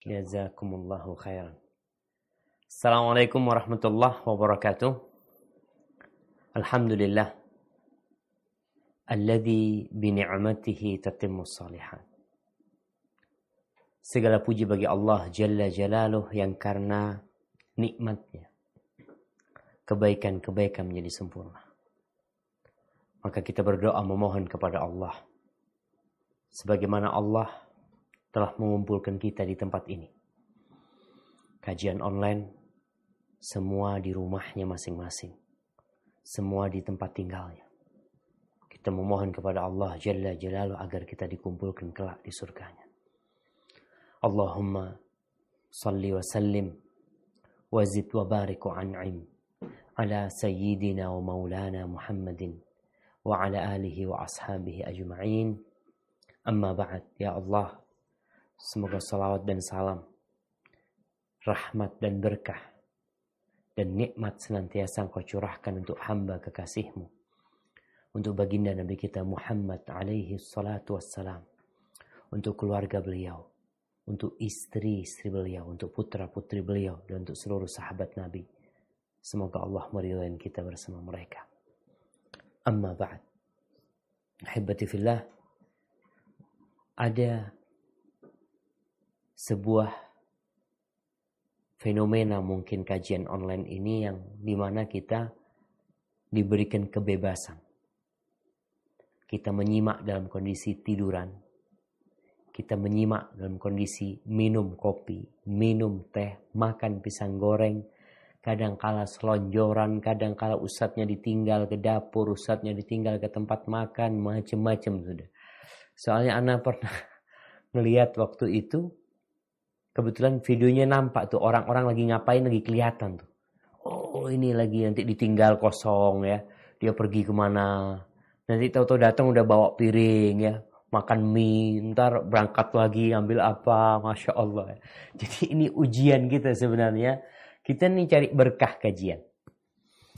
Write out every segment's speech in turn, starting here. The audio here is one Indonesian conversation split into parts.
Jazakumullahu khairan. Assalamualaikum warahmatullahi wabarakatuh. Alhamdulillah. Alladhi bini'matihi tatimmu salihan. Segala puji bagi Allah Jalla Jalaluh yang karena nikmatnya kebaikan-kebaikan menjadi sempurna. Maka kita berdoa memohon kepada Allah. Sebagaimana Allah telah mengumpulkan kita di tempat ini. Kajian online, semua di rumahnya masing-masing. Semua di tempat tinggalnya. Kita memohon kepada Allah Jalla Jalaluh agar kita dikumpulkan kelak di surganya. Allahumma salli wa sallim wa zid wa barik wa an'im ala sayyidina wa maulana Muhammadin wa ala alihi wa ashabihi ajma'in. Amma ba'd, ya Allah, Semoga salawat dan salam, rahmat dan berkah, dan nikmat senantiasa engkau curahkan untuk hamba kekasihmu. Untuk baginda Nabi kita Muhammad alaihi salatu wassalam. Untuk keluarga beliau. Untuk istri-istri beliau. Untuk putra-putri beliau. Dan untuk seluruh sahabat Nabi. Semoga Allah meridai kita bersama mereka. Amma ba'd. Ahibati fillah. Ada sebuah fenomena mungkin kajian online ini yang di mana kita diberikan kebebasan. Kita menyimak dalam kondisi tiduran. Kita menyimak dalam kondisi minum kopi, minum teh, makan pisang goreng. Kadang kala selonjoran, kadang kala usatnya ditinggal ke dapur, usatnya ditinggal ke tempat makan, macam-macam sudah. Soalnya anak pernah melihat waktu itu Kebetulan videonya nampak tuh orang-orang lagi ngapain lagi kelihatan tuh. Oh ini lagi nanti ditinggal kosong ya. Dia pergi ke mana. Nanti tahu-tahu datang udah bawa piring ya. Makan mie. Ntar berangkat lagi ambil apa. Masya Allah. Ya. Jadi ini ujian kita sebenarnya. Kita nih cari berkah kajian.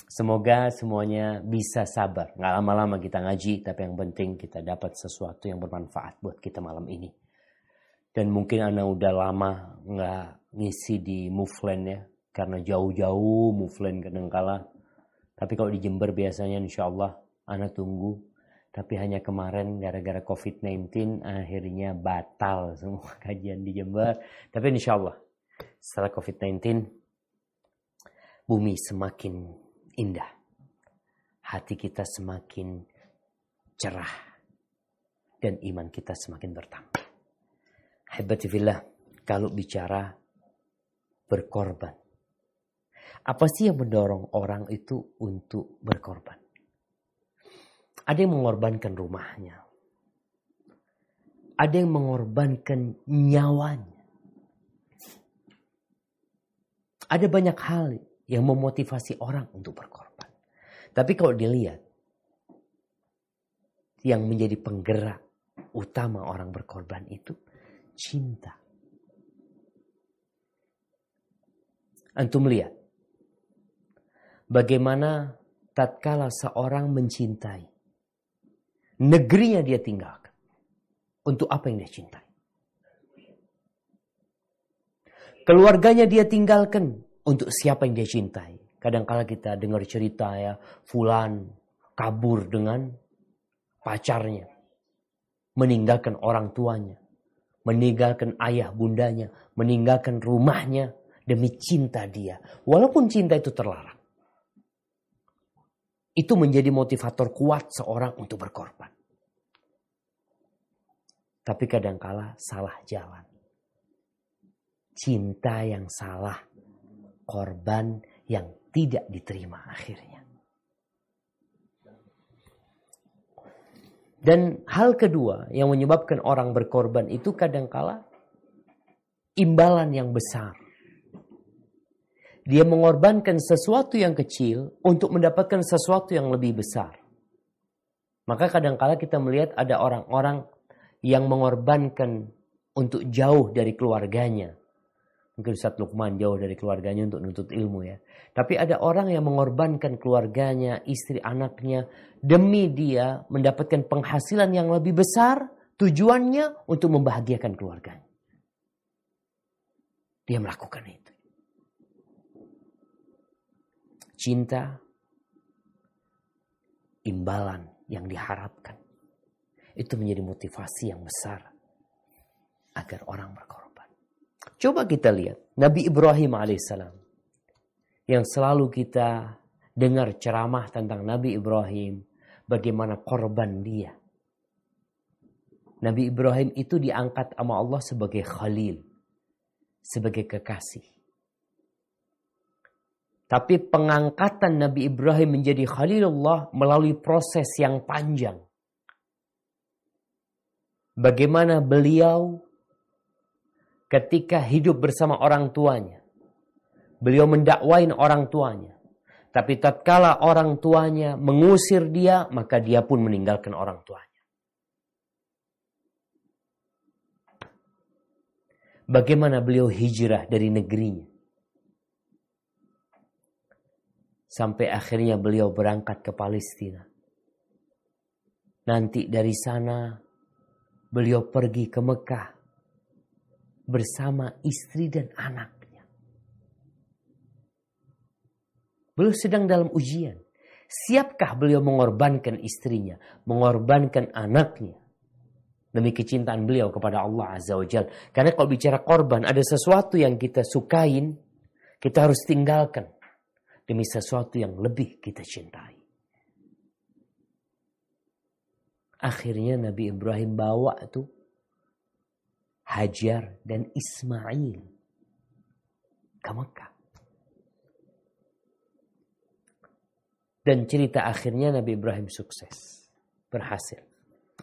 Semoga semuanya bisa sabar. Nggak lama-lama kita ngaji. Tapi yang penting kita dapat sesuatu yang bermanfaat buat kita malam ini dan mungkin anak udah lama nggak ngisi di Muflen ya karena jauh-jauh Muflen kadangkala. Tapi kalau di Jember biasanya insya Allah anak tunggu. Tapi hanya kemarin gara-gara COVID-19 akhirnya batal semua kajian di Jember. Tapi insya Allah setelah COVID-19 bumi semakin indah. Hati kita semakin cerah. Dan iman kita semakin bertambah Hebati fillah, kalau bicara berkorban. Apa sih yang mendorong orang itu untuk berkorban? Ada yang mengorbankan rumahnya. Ada yang mengorbankan nyawanya. Ada banyak hal yang memotivasi orang untuk berkorban. Tapi kalau dilihat, yang menjadi penggerak utama orang berkorban itu cinta. Antum lihat bagaimana tatkala seorang mencintai negerinya dia tinggalkan untuk apa yang dia cintai. Keluarganya dia tinggalkan untuk siapa yang dia cintai. Kadang-kala kita dengar cerita ya, fulan kabur dengan pacarnya, meninggalkan orang tuanya, meninggalkan ayah bundanya, meninggalkan rumahnya demi cinta dia. Walaupun cinta itu terlarang. Itu menjadi motivator kuat seorang untuk berkorban. Tapi kadangkala salah jalan. Cinta yang salah, korban yang tidak diterima akhirnya. Dan hal kedua yang menyebabkan orang berkorban itu kadangkala imbalan yang besar. Dia mengorbankan sesuatu yang kecil untuk mendapatkan sesuatu yang lebih besar. Maka kadangkala kita melihat ada orang-orang yang mengorbankan untuk jauh dari keluarganya Mungkin Ustaz Lukman jauh dari keluarganya untuk nuntut ilmu ya. Tapi ada orang yang mengorbankan keluarganya, istri anaknya, demi dia mendapatkan penghasilan yang lebih besar, tujuannya untuk membahagiakan keluarganya. Dia melakukan itu. Cinta, imbalan yang diharapkan. Itu menjadi motivasi yang besar agar orang berkorban. Coba kita lihat Nabi Ibrahim alaihissalam yang selalu kita dengar ceramah tentang Nabi Ibrahim, bagaimana korban dia. Nabi Ibrahim itu diangkat sama Allah sebagai khalil, sebagai kekasih. Tapi pengangkatan Nabi Ibrahim menjadi Khalilullah melalui proses yang panjang. Bagaimana beliau ketika hidup bersama orang tuanya. Beliau mendakwain orang tuanya. Tapi tatkala orang tuanya mengusir dia, maka dia pun meninggalkan orang tuanya. Bagaimana beliau hijrah dari negerinya. Sampai akhirnya beliau berangkat ke Palestina. Nanti dari sana beliau pergi ke Mekah bersama istri dan anak. Beliau sedang dalam ujian. Siapkah beliau mengorbankan istrinya, mengorbankan anaknya demi kecintaan beliau kepada Allah Azza wa Jal. Karena kalau bicara korban, ada sesuatu yang kita sukain, kita harus tinggalkan demi sesuatu yang lebih kita cintai. Akhirnya Nabi Ibrahim bawa tuh Hajar dan Ismail ke Mekah. Dan cerita akhirnya Nabi Ibrahim sukses. Berhasil.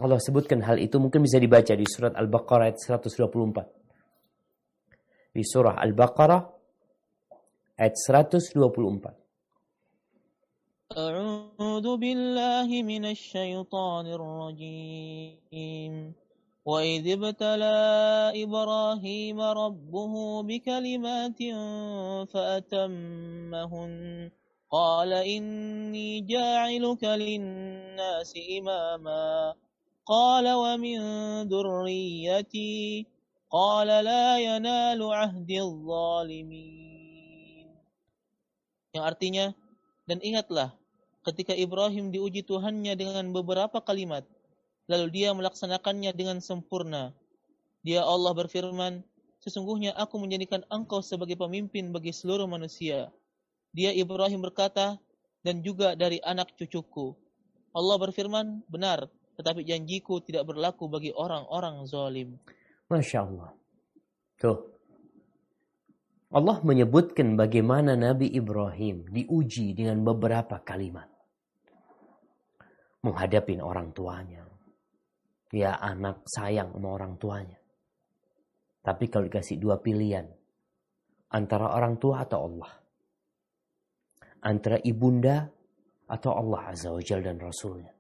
Allah sebutkan hal itu mungkin bisa dibaca di surat Al-Baqarah ayat 124. Di surah Al-Baqarah ayat 124. أعوذ بالله من الشيطان الرجيم وإذ ابتلى إبراهيم ربه بكلمات فأتمهن قال إني جاعلك للناس إماما قال ومن ذريتي قال لا ينال عهد الظالمين yang artinya dan ingatlah ketika Ibrahim diuji Tuhannya dengan beberapa kalimat lalu dia melaksanakannya dengan sempurna dia Allah berfirman sesungguhnya aku menjadikan engkau sebagai pemimpin bagi seluruh manusia dia Ibrahim berkata, dan juga dari anak cucuku. Allah berfirman, benar, tetapi janjiku tidak berlaku bagi orang-orang zalim. Masya Allah. Tuh. Allah menyebutkan bagaimana Nabi Ibrahim diuji dengan beberapa kalimat. Menghadapi orang tuanya. Ya anak sayang sama orang tuanya. Tapi kalau dikasih dua pilihan. Antara orang tua atau Allah antara ibunda atau Allah Azza wa Jal dan Rasulnya.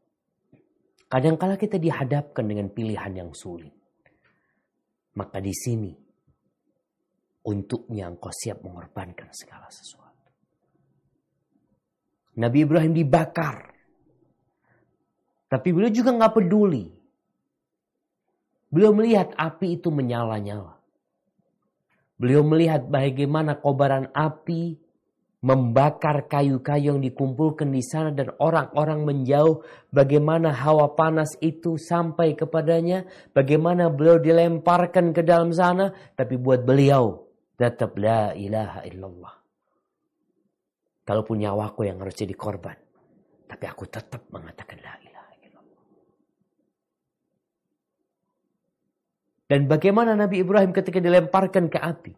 Kadangkala kita dihadapkan dengan pilihan yang sulit. Maka di sini untuknya engkau siap mengorbankan segala sesuatu. Nabi Ibrahim dibakar. Tapi beliau juga nggak peduli. Beliau melihat api itu menyala-nyala. Beliau melihat bagaimana kobaran api membakar kayu-kayu yang dikumpulkan di sana dan orang-orang menjauh bagaimana hawa panas itu sampai kepadanya bagaimana beliau dilemparkan ke dalam sana tapi buat beliau tetap la ilaha illallah kalaupun nyawaku yang harus jadi korban tapi aku tetap mengatakan la ilaha illallah dan bagaimana Nabi Ibrahim ketika dilemparkan ke api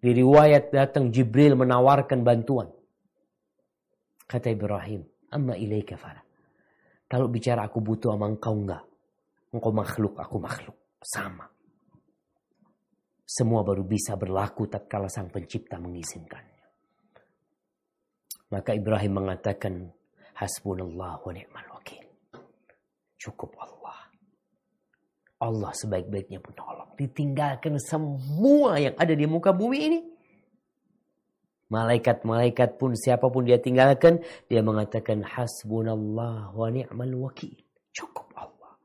di riwayat datang Jibril menawarkan bantuan. Kata Ibrahim, amma ilaika fala. Kalau bicara aku butuh sama engkau enggak. Engkau makhluk, aku makhluk. Sama. Semua baru bisa berlaku tatkala sang pencipta mengizinkannya. Maka Ibrahim mengatakan, Hasbunallah wa ni'mal wakil. Cukup Allah. Allah sebaik-baiknya penolong. Ditinggalkan semua yang ada di muka bumi ini. Malaikat-malaikat pun siapa pun dia tinggalkan. Dia mengatakan hasbunallah wa ni'mal wakil. Cukup Allah.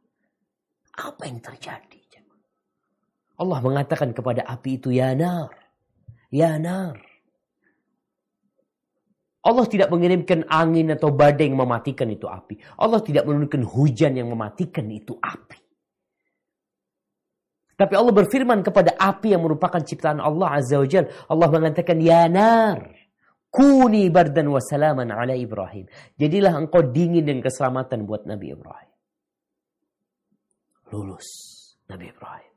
Apa yang terjadi? Allah mengatakan kepada api itu, Ya nar, Ya nar. Allah tidak mengirimkan angin atau badai yang mematikan itu api. Allah tidak menurunkan hujan yang mematikan itu api. Tapi Allah berfirman kepada api yang merupakan ciptaan Allah Azza wa Jal. Allah mengatakan, Ya nar, kuni bardan wa salaman ala Ibrahim. Jadilah engkau dingin dan keselamatan buat Nabi Ibrahim. Lulus Nabi Ibrahim.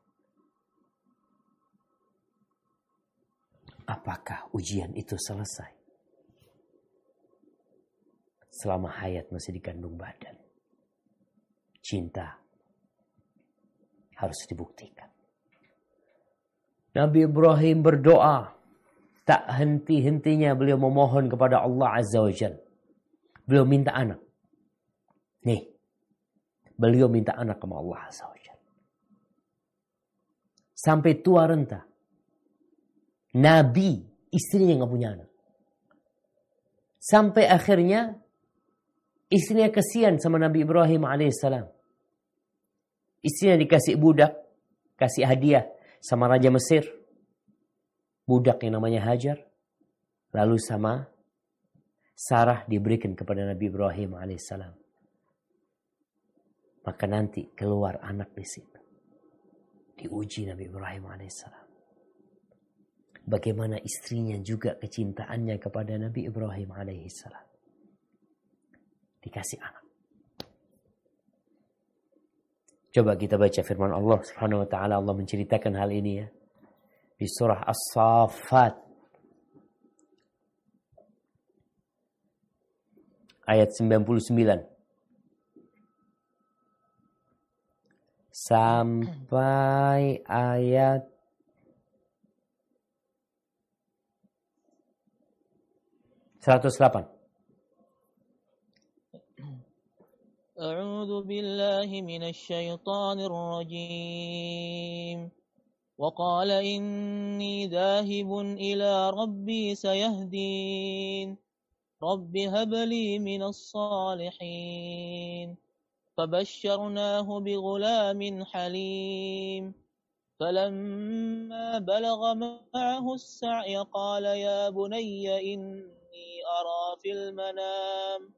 Apakah ujian itu selesai? selama hayat masih dikandung badan. Cinta harus dibuktikan. Nabi Ibrahim berdoa. Tak henti-hentinya beliau memohon kepada Allah Azza wa Jal. Beliau minta anak. Nih. Beliau minta anak kepada Allah Azza wa Jal. Sampai tua renta. Nabi istrinya nggak punya anak. Sampai akhirnya Istrinya kesian sama Nabi Ibrahim alaihissalam. Istrinya dikasih budak, kasih hadiah sama Raja Mesir. Budak yang namanya Hajar. Lalu sama Sarah diberikan kepada Nabi Ibrahim alaihissalam. Maka nanti keluar anak di situ. Diuji Nabi Ibrahim alaihissalam. Bagaimana istrinya juga kecintaannya kepada Nabi Ibrahim alaihissalam dikasih anak. Coba kita baca firman Allah Subhanahu wa taala Allah menceritakan hal ini ya. Di surah As-Saffat ayat 99 sampai ayat seratus delapan. أعوذ بالله من الشيطان الرجيم. وقال إني ذاهب إلى ربي سيهدين. رب هب لي من الصالحين. فبشرناه بغلام حليم. فلما بلغ معه السعي قال يا بني إني أرى في المنام.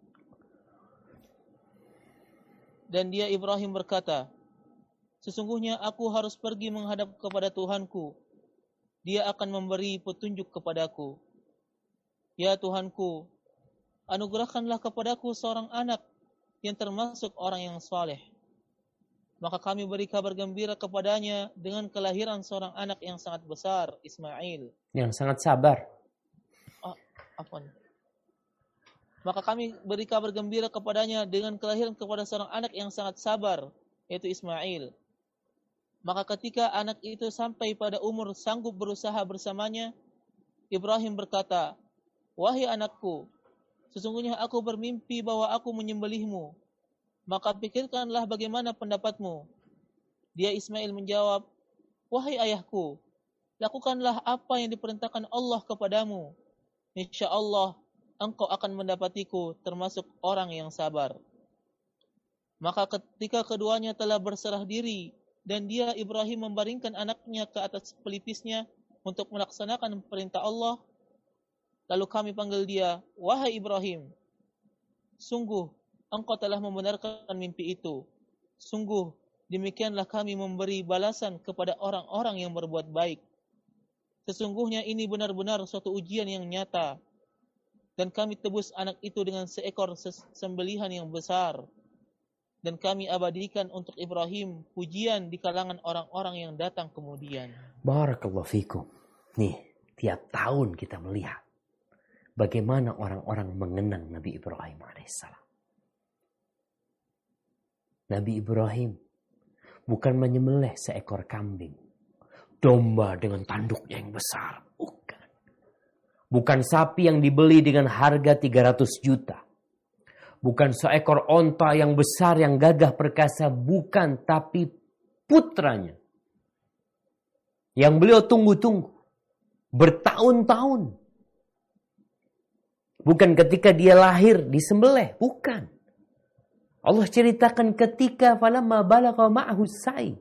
Dan dia Ibrahim berkata, Sesungguhnya aku harus pergi menghadap kepada Tuhanku. Dia akan memberi petunjuk kepadaku. Ya Tuhanku, anugerahkanlah kepadaku seorang anak yang termasuk orang yang saleh. Maka kami beri kabar gembira kepadanya dengan kelahiran seorang anak yang sangat besar, Ismail. Yang sangat sabar. Oh, apa maka kami beri kabar gembira kepadanya dengan kelahiran kepada seorang anak yang sangat sabar, yaitu Ismail. Maka ketika anak itu sampai pada umur sanggup berusaha bersamanya, Ibrahim berkata, Wahai anakku, sesungguhnya aku bermimpi bahwa aku menyembelihmu. Maka pikirkanlah bagaimana pendapatmu. Dia Ismail menjawab, Wahai ayahku, lakukanlah apa yang diperintahkan Allah kepadamu. Insya Allah engkau akan mendapatiku termasuk orang yang sabar. Maka ketika keduanya telah berserah diri dan dia Ibrahim membaringkan anaknya ke atas pelipisnya untuk melaksanakan perintah Allah, lalu kami panggil dia, "Wahai Ibrahim, sungguh engkau telah membenarkan mimpi itu. Sungguh demikianlah kami memberi balasan kepada orang-orang yang berbuat baik." Sesungguhnya ini benar-benar suatu ujian yang nyata. Dan kami tebus anak itu dengan seekor sembelihan yang besar. Dan kami abadikan untuk Ibrahim pujian di kalangan orang-orang yang datang kemudian. Barakallahu fikum. Nih, tiap tahun kita melihat bagaimana orang-orang mengenang Nabi Ibrahim alaihissalam. Nabi Ibrahim bukan menyembelih seekor kambing, domba dengan tanduknya yang besar. Bukan sapi yang dibeli dengan harga 300 juta. Bukan seekor onta yang besar yang gagah perkasa, bukan, tapi putranya. Yang beliau tunggu-tunggu. Bertahun-tahun. Bukan ketika dia lahir disembelih, bukan. Allah ceritakan ketika falamma balagha ma'ahu sa'i.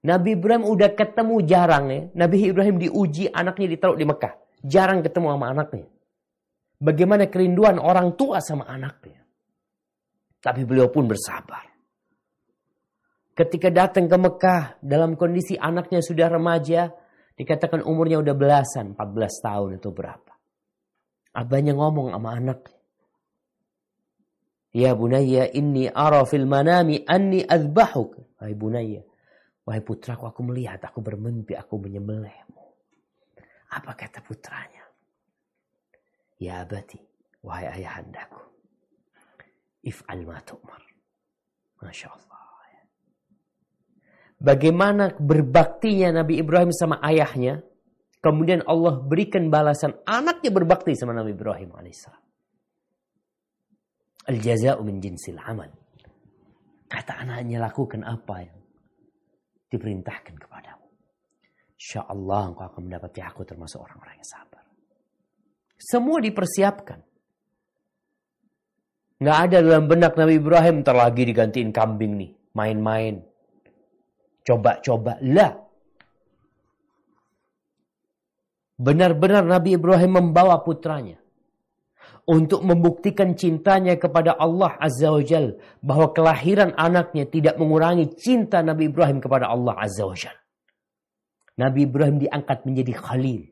Nabi Ibrahim udah ketemu jarang ya. Nabi Ibrahim diuji anaknya ditaruh di Mekah. Jarang ketemu sama anaknya. Bagaimana kerinduan orang tua sama anaknya. Tapi beliau pun bersabar. Ketika datang ke Mekah dalam kondisi anaknya sudah remaja, dikatakan umurnya udah belasan, 14 tahun itu berapa. Abahnya ngomong sama anaknya. Ya bunayya inni ara fil manami anni azbahuk. Wahai bunayya. Wahai putraku aku melihat aku bermimpi aku menyembelihmu. Apa kata putranya? Ya abati. Wahai ayahandaku. If'al ma tu'mar. Masya Allah. Bagaimana berbaktinya Nabi Ibrahim sama ayahnya. Kemudian Allah berikan balasan anaknya berbakti sama Nabi Ibrahim alaihissalam. Al-jaza'u min jinsil amal. Kata anaknya lakukan apa yang diperintahkan kepadamu. Insya Allah engkau akan mendapati aku termasuk orang-orang yang sabar. Semua dipersiapkan. Nggak ada dalam benak Nabi Ibrahim terlagi digantiin kambing nih. Main-main. Coba-coba. Lah. Benar-benar Nabi Ibrahim membawa putranya untuk membuktikan cintanya kepada Allah Azza wa Jal bahwa kelahiran anaknya tidak mengurangi cinta Nabi Ibrahim kepada Allah Azza wa Jal. Nabi Ibrahim diangkat menjadi Khalil.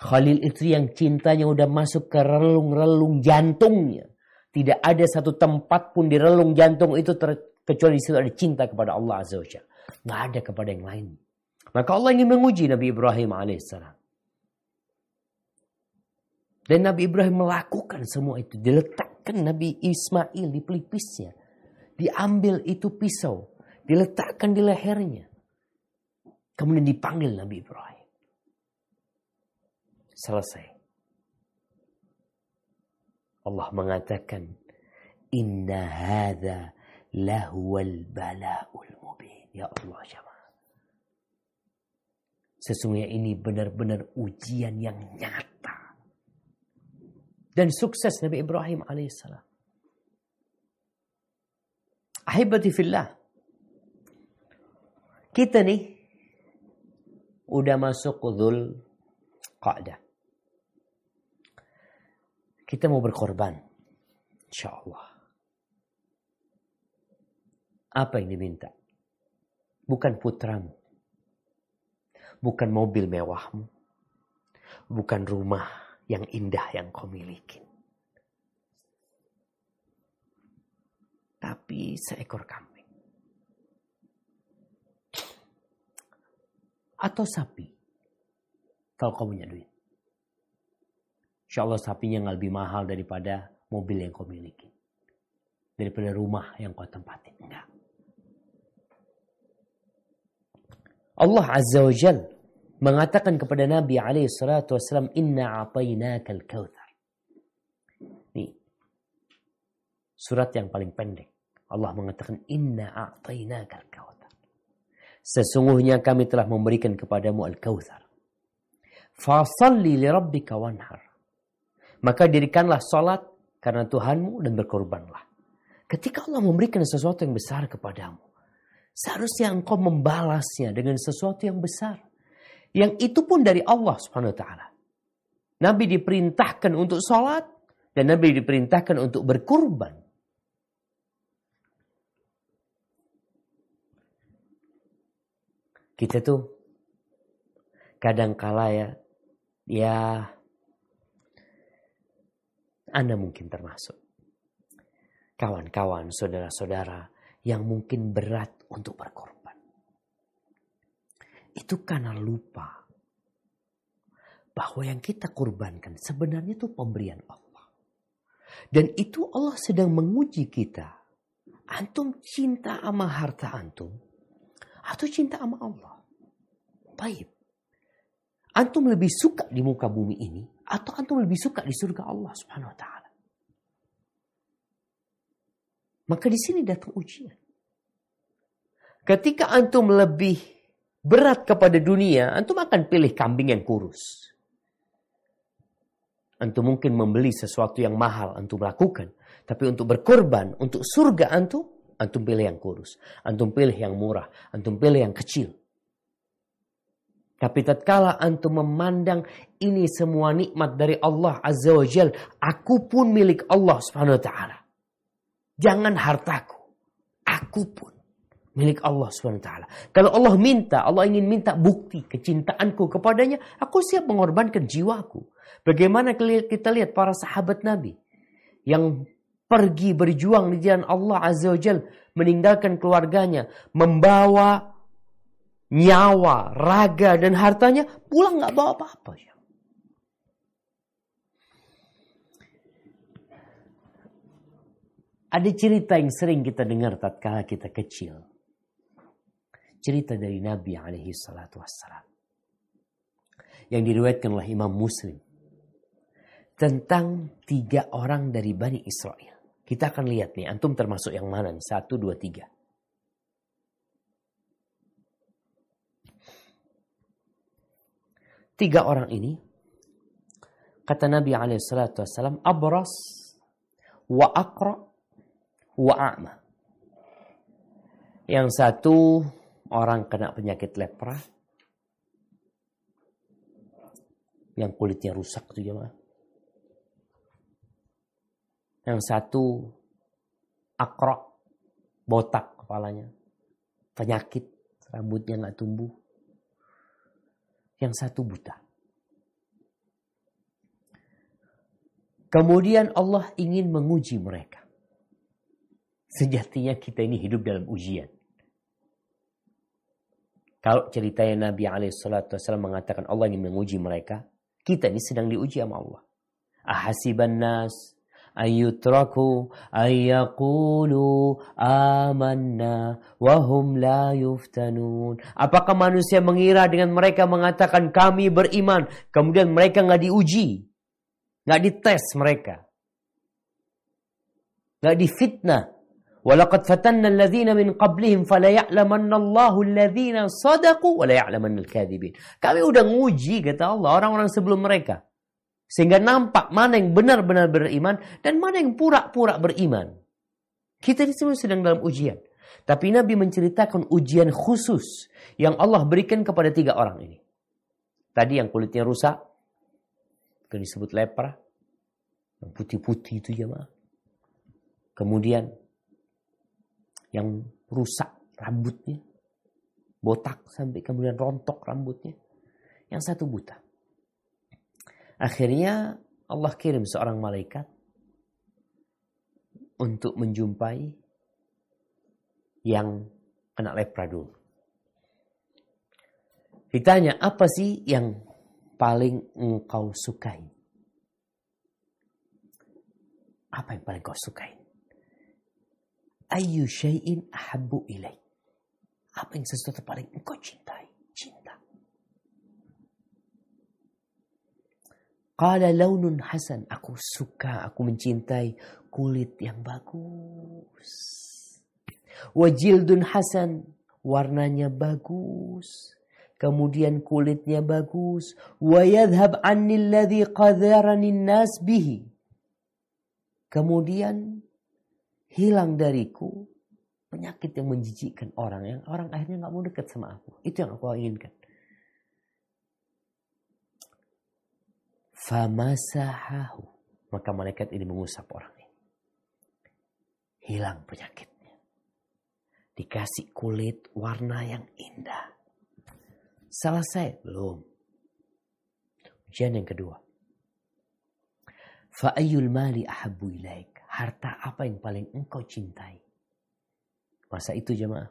Khalil itu yang cintanya udah masuk ke relung-relung jantungnya. Tidak ada satu tempat pun di relung jantung itu kecuali di situ ada cinta kepada Allah Azza wa Jal. Nggak ada kepada yang lain. Maka Allah ingin menguji Nabi Ibrahim alaihissalam. Dan Nabi Ibrahim melakukan semua itu. Diletakkan Nabi Ismail di pelipisnya. Diambil itu pisau. Diletakkan di lehernya. Kemudian dipanggil Nabi Ibrahim. Selesai. Allah mengatakan. Inna hadha lahuwal bala'ul mubin. Ya Allah jamaah. Sesungguhnya ini benar-benar ujian yang nyata dan sukses Nabi Ibrahim alaihissalam. Ahibati fillah. Kita nih udah masuk Dhul Qa'dah. Kita mau berkorban. Insya Allah. Apa yang diminta? Bukan putramu. Bukan mobil mewahmu. Bukan rumah yang indah yang kau miliki. Tapi seekor kambing. Atau sapi. Kalau kau punya duit. Insya Allah sapinya nggak lebih mahal daripada mobil yang kau miliki. Daripada rumah yang kau tempatin. Enggak. Allah Azza wa Jalla mengatakan kepada Nabi alaihi salatu wasallam inna atainakal kautsar. Nih. Surat yang paling pendek. Allah mengatakan inna a'tainakal kautsar. Sesungguhnya kami telah memberikan kepadamu al-kautsar. Fasalli li rabbika wanhar. Maka dirikanlah salat karena Tuhanmu dan berkorbanlah. Ketika Allah memberikan sesuatu yang besar kepadamu, seharusnya engkau membalasnya dengan sesuatu yang besar. Yang itu pun dari Allah Subhanahu wa taala. Nabi diperintahkan untuk sholat dan Nabi diperintahkan untuk berkurban. Kita tuh Kadangkala ya, ya Anda mungkin termasuk. Kawan-kawan, saudara-saudara yang mungkin berat untuk berkorban. Itu karena lupa bahwa yang kita korbankan sebenarnya itu pemberian Allah. Dan itu Allah sedang menguji kita. Antum cinta sama harta antum atau cinta sama Allah? Baik. Antum lebih suka di muka bumi ini atau antum lebih suka di surga Allah Subhanahu wa taala? Maka di sini datang ujian. Ketika antum lebih berat kepada dunia, antum akan pilih kambing yang kurus. Antum mungkin membeli sesuatu yang mahal, antum lakukan. Tapi untuk berkorban, untuk surga antum, antum pilih yang kurus. Antum pilih yang murah, antum pilih yang kecil. Tapi tatkala antum memandang ini semua nikmat dari Allah Azza wa Jal, aku pun milik Allah Subhanahu wa taala. Jangan hartaku, aku pun milik Allah Subhanahu wa taala. Kalau Allah minta, Allah ingin minta bukti kecintaanku kepadanya, aku siap mengorbankan jiwaku. Bagaimana kita lihat para sahabat Nabi yang pergi berjuang di jalan Allah Azza wa Jal, meninggalkan keluarganya, membawa nyawa, raga, dan hartanya, pulang nggak bawa apa-apa. Ya. Ada cerita yang sering kita dengar tatkala kita kecil. Cerita dari Nabi alaihi salatu wassalam. Yang diriwayatkan oleh Imam Muslim. Tentang tiga orang dari Bani Israel. Kita akan lihat nih, antum termasuk yang mana nih? Satu, dua, tiga. Tiga orang ini, kata Nabi SAW, abras wa akra wa a'ma. Yang satu orang kena penyakit lepra, yang kulitnya rusak tuh jemaah. Yang satu akra, botak kepalanya, penyakit rambutnya nggak tumbuh yang satu buta. Kemudian Allah ingin menguji mereka. Sejatinya kita ini hidup dalam ujian. Kalau ceritanya Nabi SAW mengatakan Allah ingin menguji mereka, kita ini sedang diuji sama Allah. Ahasiban nas ayutraku ayyakulu amanna wahum la yuftanun. Apakah manusia mengira dengan mereka mengatakan kami beriman, kemudian mereka nggak diuji, nggak dites mereka, nggak difitnah. Walaqad fatanna alladhina min qablihim fala ya'lamanna Allahu alladhina sadaqu wa la ya'lamanna al-kadhibin. Kami udah nguji kata Allah orang-orang sebelum mereka. Sehingga nampak mana yang benar-benar beriman dan mana yang pura-pura beriman. Kita di sini sedang dalam ujian. Tapi Nabi menceritakan ujian khusus yang Allah berikan kepada tiga orang ini. Tadi yang kulitnya rusak, yang disebut lepra, yang putih-putih itu ya ma. Kemudian yang rusak rambutnya, botak sampai kemudian rontok rambutnya. Yang satu buta. Akhirnya Allah kirim seorang malaikat untuk menjumpai yang kena lepra dulu. Ditanya, apa sih yang paling engkau sukai? Apa yang paling kau sukai? Ayu syai'in ahabbu ilaih. Apa yang sesuatu paling engkau cintai? Qala launun hasan. Aku suka, aku mencintai kulit yang bagus. Wajildun hasan. Warnanya bagus. Kemudian kulitnya bagus. Wa yadhab anni alladhi qadharani nas bihi. Kemudian hilang dariku penyakit yang menjijikkan orang yang orang akhirnya nggak mau dekat sama aku. Itu yang aku inginkan. Famasahahu. Maka malaikat ini mengusap orang ini. Hilang penyakitnya. Dikasih kulit warna yang indah. Selesai? Belum. Ujian yang kedua. Fa'ayyul mali ahabbu ilaik. Harta apa yang paling engkau cintai? Masa itu jemaah.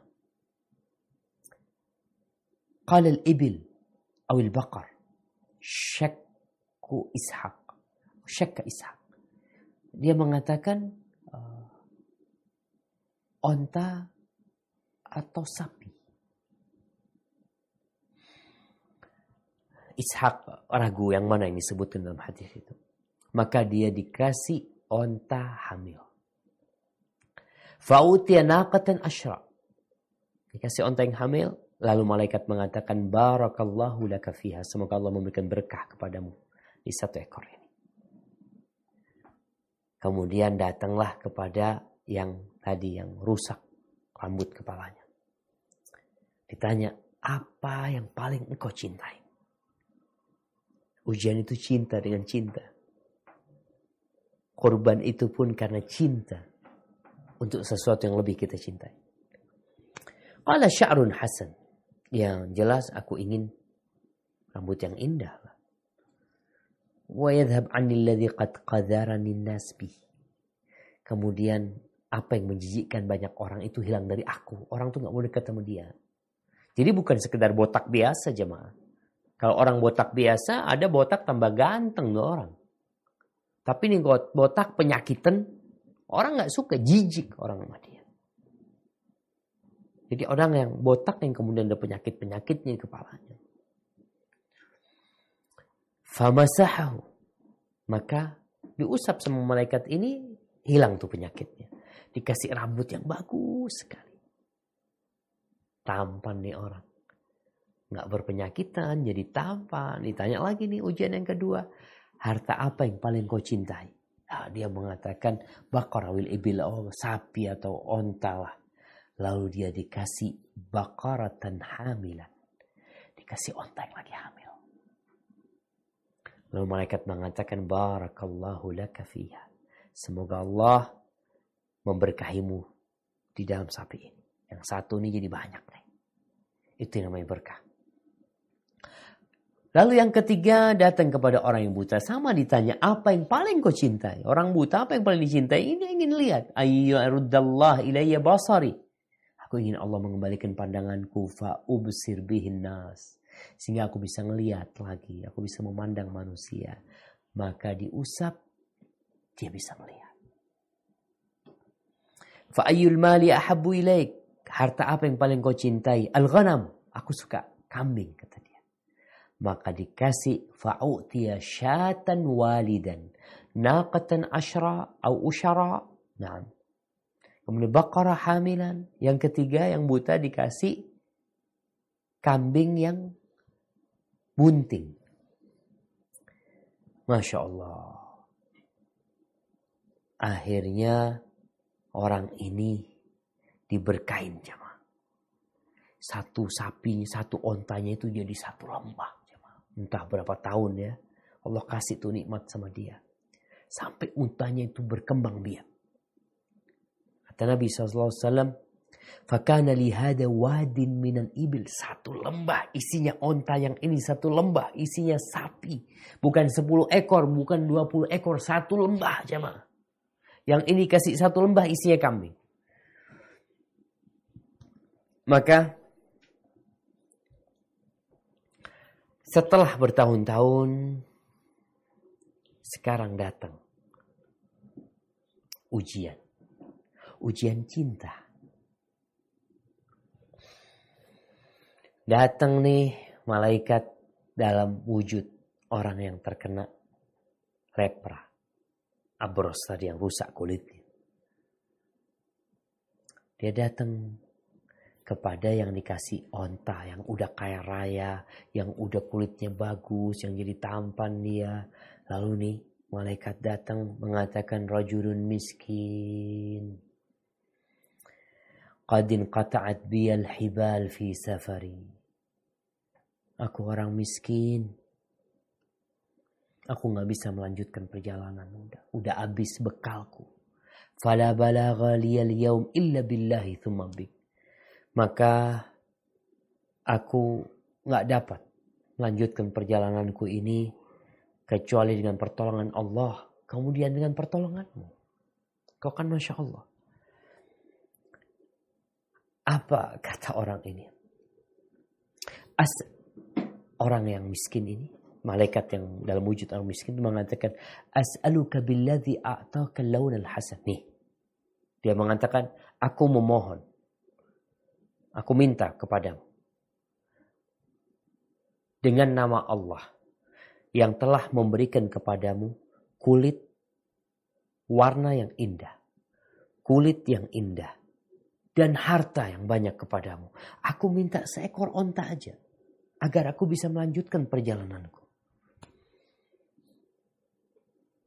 Qala al-ibil atau al-baqar. Syakku ishaq. Syakka ishaq. Dia mengatakan uh, onta atau sapi. Ishak ragu yang mana yang disebutkan dalam hadis itu. Maka dia dikasih onta hamil. Fa'utiya naqatan asyra. Dikasih onta yang hamil. Lalu malaikat mengatakan, Barakallahu laka fiha. Semoga Allah memberikan berkah kepadamu di satu ekor ini. Kemudian datanglah kepada yang tadi yang rusak rambut kepalanya. Ditanya, apa yang paling engkau cintai? Ujian itu cinta dengan cinta. Korban itu pun karena cinta untuk sesuatu yang lebih kita cintai. Qala sya'run hasan. Yang jelas aku ingin rambut yang indah. 'Anil ladzi qad qadarani nas Kemudian apa yang menjijikkan banyak orang itu hilang dari aku. Orang tuh nggak dekat sama dia. Jadi bukan sekedar botak biasa jemaah. Kalau orang botak biasa, ada botak tambah ganteng loh orang. Tapi ini botak penyakitan, orang nggak suka, jijik orang sama dia. Jadi orang yang botak yang kemudian ada penyakit-penyakitnya di kepalanya. Famasahahu. Maka diusap sama malaikat ini hilang tuh penyakitnya. Dikasih rambut yang bagus sekali. Tampan nih orang nggak berpenyakitan, jadi tampan. Ditanya lagi nih ujian yang kedua, harta apa yang paling kau cintai? Nah, dia mengatakan bakarawil ibil, oh sapi atau onta lah. Lalu dia dikasih bakaratan hamilan. Dikasih onta yang lagi hamil. Lalu malaikat mengatakan barakallahu laka fiha. Semoga Allah memberkahimu di dalam sapi ini. Yang satu ini jadi banyak nih. Itu yang namanya berkah. Lalu yang ketiga datang kepada orang yang buta. Sama ditanya, apa yang paling kau cintai? Orang buta apa yang paling dicintai? Ini ingin lihat. Ayyarudallah ilayya basari. Aku ingin Allah mengembalikan pandanganku fa'ubsir bihin nas. Sehingga aku bisa ngelihat lagi. Aku bisa memandang manusia. Maka diusap, dia bisa melihat. Fa'ayyul mali ahabu ilaik. Harta apa yang paling kau cintai? Al-ghanam. Aku suka kambing, kata dia maka dikasih fa'utiya syatan walidan naqatan ashra atau usyara nah kemudian baqarah hamilan yang ketiga yang buta dikasih kambing yang bunting Masya Allah akhirnya orang ini diberkain jamaah satu sapi, satu ontanya itu jadi satu lembah entah berapa tahun ya. Allah kasih tuh nikmat sama dia. Sampai untanya itu berkembang biak. Kata Nabi SAW, Fakana lihada wadin minan ibil. Satu lembah isinya onta yang ini. Satu lembah isinya sapi. Bukan sepuluh ekor, bukan dua puluh ekor. Satu lembah jemaah. Yang ini kasih satu lembah isinya kambing. Maka Setelah bertahun-tahun, sekarang datang ujian. Ujian cinta. Datang nih malaikat dalam wujud orang yang terkena lepra. Abros tadi yang rusak kulitnya. Dia datang kepada yang dikasih onta yang udah kaya raya, yang udah kulitnya bagus, yang jadi tampan dia. Lalu nih malaikat datang mengatakan rajulun miskin. Qadin qata'at biyal hibal fi safari. Aku orang miskin. Aku nggak bisa melanjutkan perjalanan. Udah, udah habis bekalku. Fala balagha liyal yaum illa billahi thumma bik maka aku nggak dapat melanjutkan perjalananku ini kecuali dengan pertolongan Allah, kemudian dengan pertolonganmu. Kau kan Masya Allah. Apa kata orang ini? As orang yang miskin ini, malaikat yang dalam wujud orang miskin mengatakan, As'aluka billadhi a'taka laun al-hasan. Nih, dia mengatakan, aku memohon. Aku minta kepadamu. Dengan nama Allah yang telah memberikan kepadamu kulit warna yang indah, kulit yang indah, dan harta yang banyak kepadamu. Aku minta seekor onta aja, agar aku bisa melanjutkan perjalananku.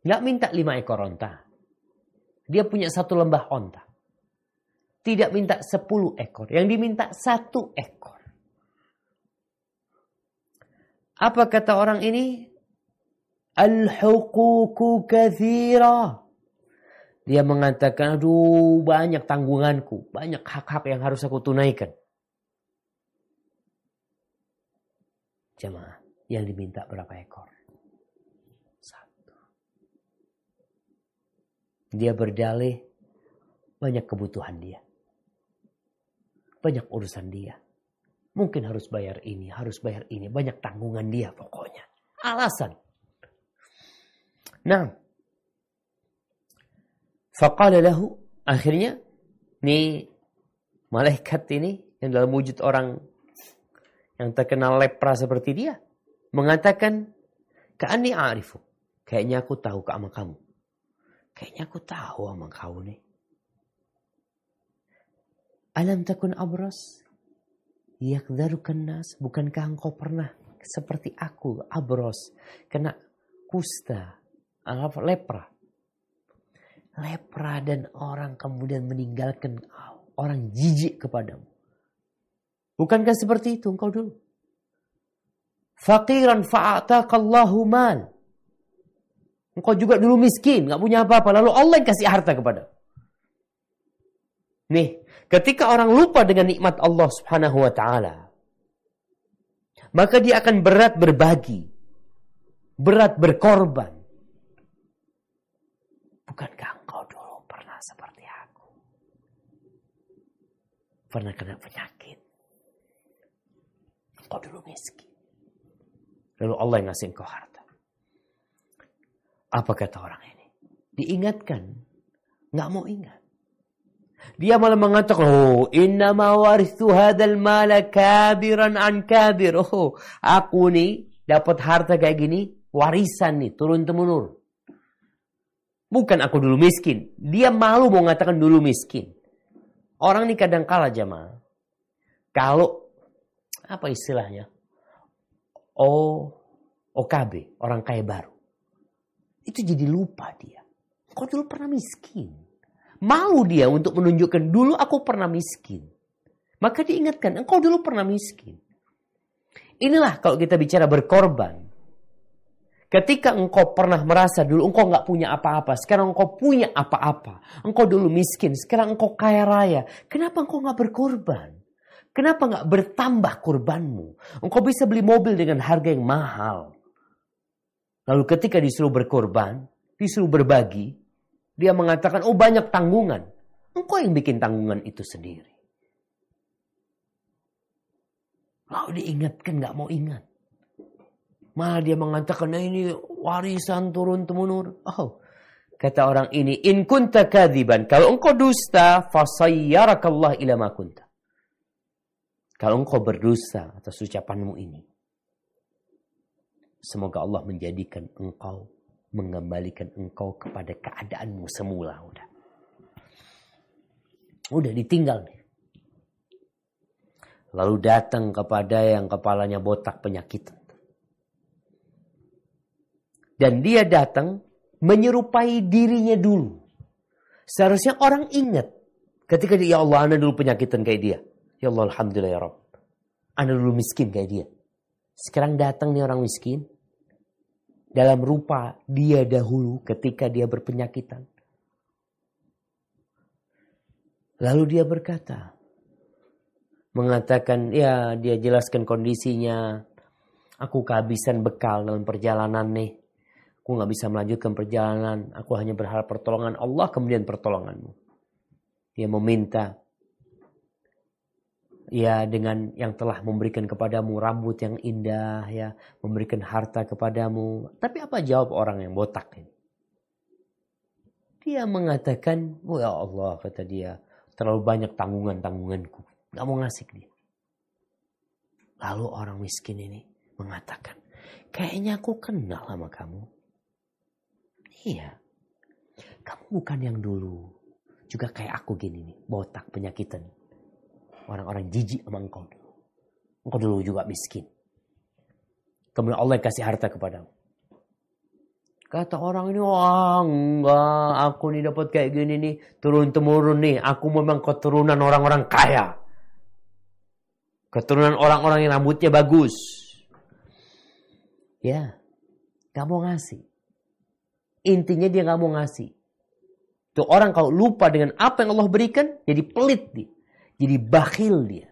Nggak minta lima ekor onta. Dia punya satu lembah onta. Tidak minta sepuluh ekor. Yang diminta satu ekor. Apa kata orang ini? Al-huququ kathira. Dia mengatakan, aduh banyak tanggunganku. Banyak hak-hak yang harus aku tunaikan. Jemaah, yang diminta berapa ekor? Satu. Dia berdalih banyak kebutuhan dia. Banyak urusan dia. Mungkin harus bayar ini, harus bayar ini. Banyak tanggungan dia pokoknya. Alasan. Nah. Faqala lahu. Akhirnya. Nih. Malaikat ini. Yang dalam wujud orang. Yang terkenal lepra seperti dia. Mengatakan. Ka'ani a'rifu. Kayaknya aku tahu ke sama kamu. Kayaknya aku tahu sama kau nih. Alam takun abras. Yakdarukan nas. Bukankah engkau pernah seperti aku abros. Kena kusta lepra. Lepra dan orang kemudian meninggalkan orang jijik kepadamu. Bukankah seperti itu engkau dulu? Fakiran fa'atakallahu mal. Engkau juga dulu miskin, nggak punya apa-apa. Lalu Allah yang kasih harta kepada. Nih, ketika orang lupa dengan nikmat Allah subhanahu wa ta'ala. Maka dia akan berat berbagi. Berat berkorban. Bukankah engkau dulu pernah seperti aku? Pernah kena penyakit. Dulu miskin. Lalu Allah yang ngasih engkau harta. Apa kata orang ini? Diingatkan. Nggak mau ingat. Dia malah mengatakan, oh, inna ma warithu hadal mala kabiran an kabir. Oh, aku nih dapat harta kayak gini, warisan nih, turun temurun. Bukan aku dulu miskin. Dia malu mau mengatakan dulu miskin. Orang ini kadang kalah jamaah. Kalau apa istilahnya? O OKB, orang kaya baru. Itu jadi lupa dia. Kau dulu pernah miskin. Malu dia untuk menunjukkan dulu aku pernah miskin. Maka diingatkan, engkau dulu pernah miskin. Inilah kalau kita bicara berkorban. Ketika engkau pernah merasa dulu engkau nggak punya apa-apa, sekarang engkau punya apa-apa. Engkau dulu miskin, sekarang engkau kaya raya. Kenapa engkau nggak berkorban? Kenapa nggak bertambah kurbanmu? Engkau bisa beli mobil dengan harga yang mahal. Lalu ketika disuruh berkorban, disuruh berbagi, dia mengatakan, oh banyak tanggungan. Engkau yang bikin tanggungan itu sendiri. Lalu diingatkan nggak mau ingat. Malah dia mengatakan nah ini warisan turun temurun. Oh, kata orang ini, in kunta kadiban. Kalau engkau dusta, fasayyarakallah ila ma kunta. Kalau engkau berdusta atas ucapanmu ini, semoga Allah menjadikan engkau mengembalikan engkau kepada keadaanmu semula udah. Udah ditinggal nih. Lalu datang kepada yang kepalanya botak penyakitan. Dan dia datang menyerupai dirinya dulu. Seharusnya orang ingat. Ketika dia, ya Allah, anda dulu penyakitan kayak dia. Ya Allah, Alhamdulillah ya Rabb. Anda dulu miskin kayak dia. Sekarang datang nih orang miskin. Dalam rupa dia dahulu ketika dia berpenyakitan. Lalu dia berkata. Mengatakan, ya dia jelaskan kondisinya. Aku kehabisan bekal dalam perjalanan nih. Aku nggak bisa melanjutkan perjalanan. Aku hanya berharap pertolongan Allah kemudian pertolonganmu. Dia meminta ya dengan yang telah memberikan kepadamu rambut yang indah ya, memberikan harta kepadamu. Tapi apa jawab orang yang botak ini? Dia mengatakan, oh ya Allah kata dia, terlalu banyak tanggungan-tanggunganku. Gak mau ngasih dia. Lalu orang miskin ini mengatakan, kayaknya aku kenal sama kamu. Iya. Kamu bukan yang dulu. Juga kayak aku gini nih. Botak, penyakitan. Orang-orang jijik sama engkau dulu. Engkau dulu juga miskin. Kemudian Allah kasih harta kepadamu. Kata orang ini, wah enggak, aku nih dapat kayak gini nih, turun temurun nih, aku memang keturunan orang-orang kaya. Keturunan orang-orang yang rambutnya bagus. Ya, gak mau ngasih. Intinya dia nggak mau ngasih. Tuh orang kalau lupa dengan apa yang Allah berikan, jadi pelit dia. Jadi bakhil dia.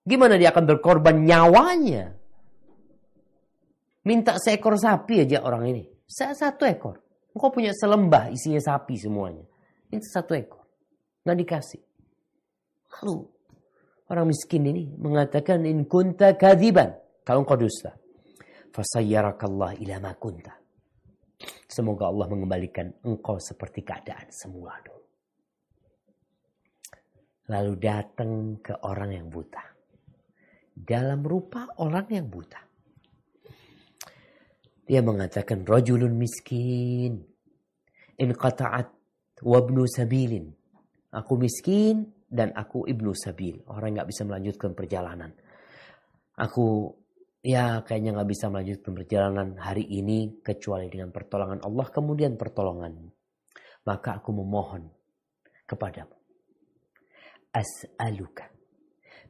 Gimana dia akan berkorban nyawanya? Minta seekor sapi aja orang ini. Satu ekor. Engkau punya selembah isinya sapi semuanya. Minta satu ekor. Nggak dikasih. Lalu orang miskin ini mengatakan in kunta kadiban. Kalau engkau dusta. Fasayyarakallah ila ma kunta. Semoga Allah mengembalikan engkau seperti keadaan semula dulu. Lalu datang ke orang yang buta. Dalam rupa orang yang buta. Dia mengatakan, Rajulun miskin. In qata'at wabnu sabilin. Aku miskin dan aku ibnu sabil. Orang nggak bisa melanjutkan perjalanan. Aku ya kayaknya nggak bisa melanjutkan perjalanan hari ini kecuali dengan pertolongan Allah kemudian pertolongan maka aku memohon kepadamu as'aluka.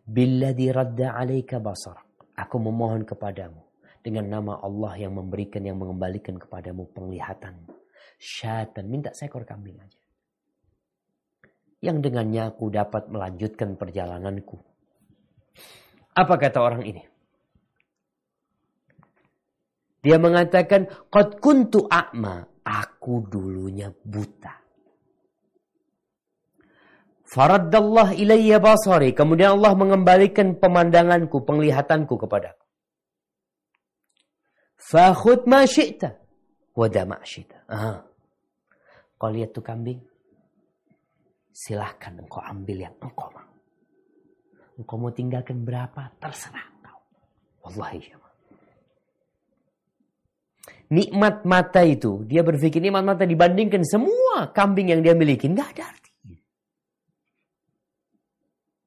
Billadhi radda alaika basar. Aku memohon kepadamu dengan nama Allah yang memberikan yang mengembalikan kepadamu penglihatan. Syatan minta seekor kambing aja. Yang dengannya aku dapat melanjutkan perjalananku. Apa kata orang ini? Dia mengatakan, Qad kuntu a'ma. Aku dulunya buta. Faraddallah ilayya basari. Kemudian Allah mengembalikan pemandanganku, penglihatanku kepadaku. Fakhud ma syi'ta. Wada ma syi'ta. Kau lihat tuh kambing? Silahkan engkau ambil yang engkau mau. Engkau mau tinggalkan berapa? Terserah engkau. Wallahi jamaah nikmat mata itu, dia berpikir nikmat mata dibandingkan semua kambing yang dia miliki, nggak ada.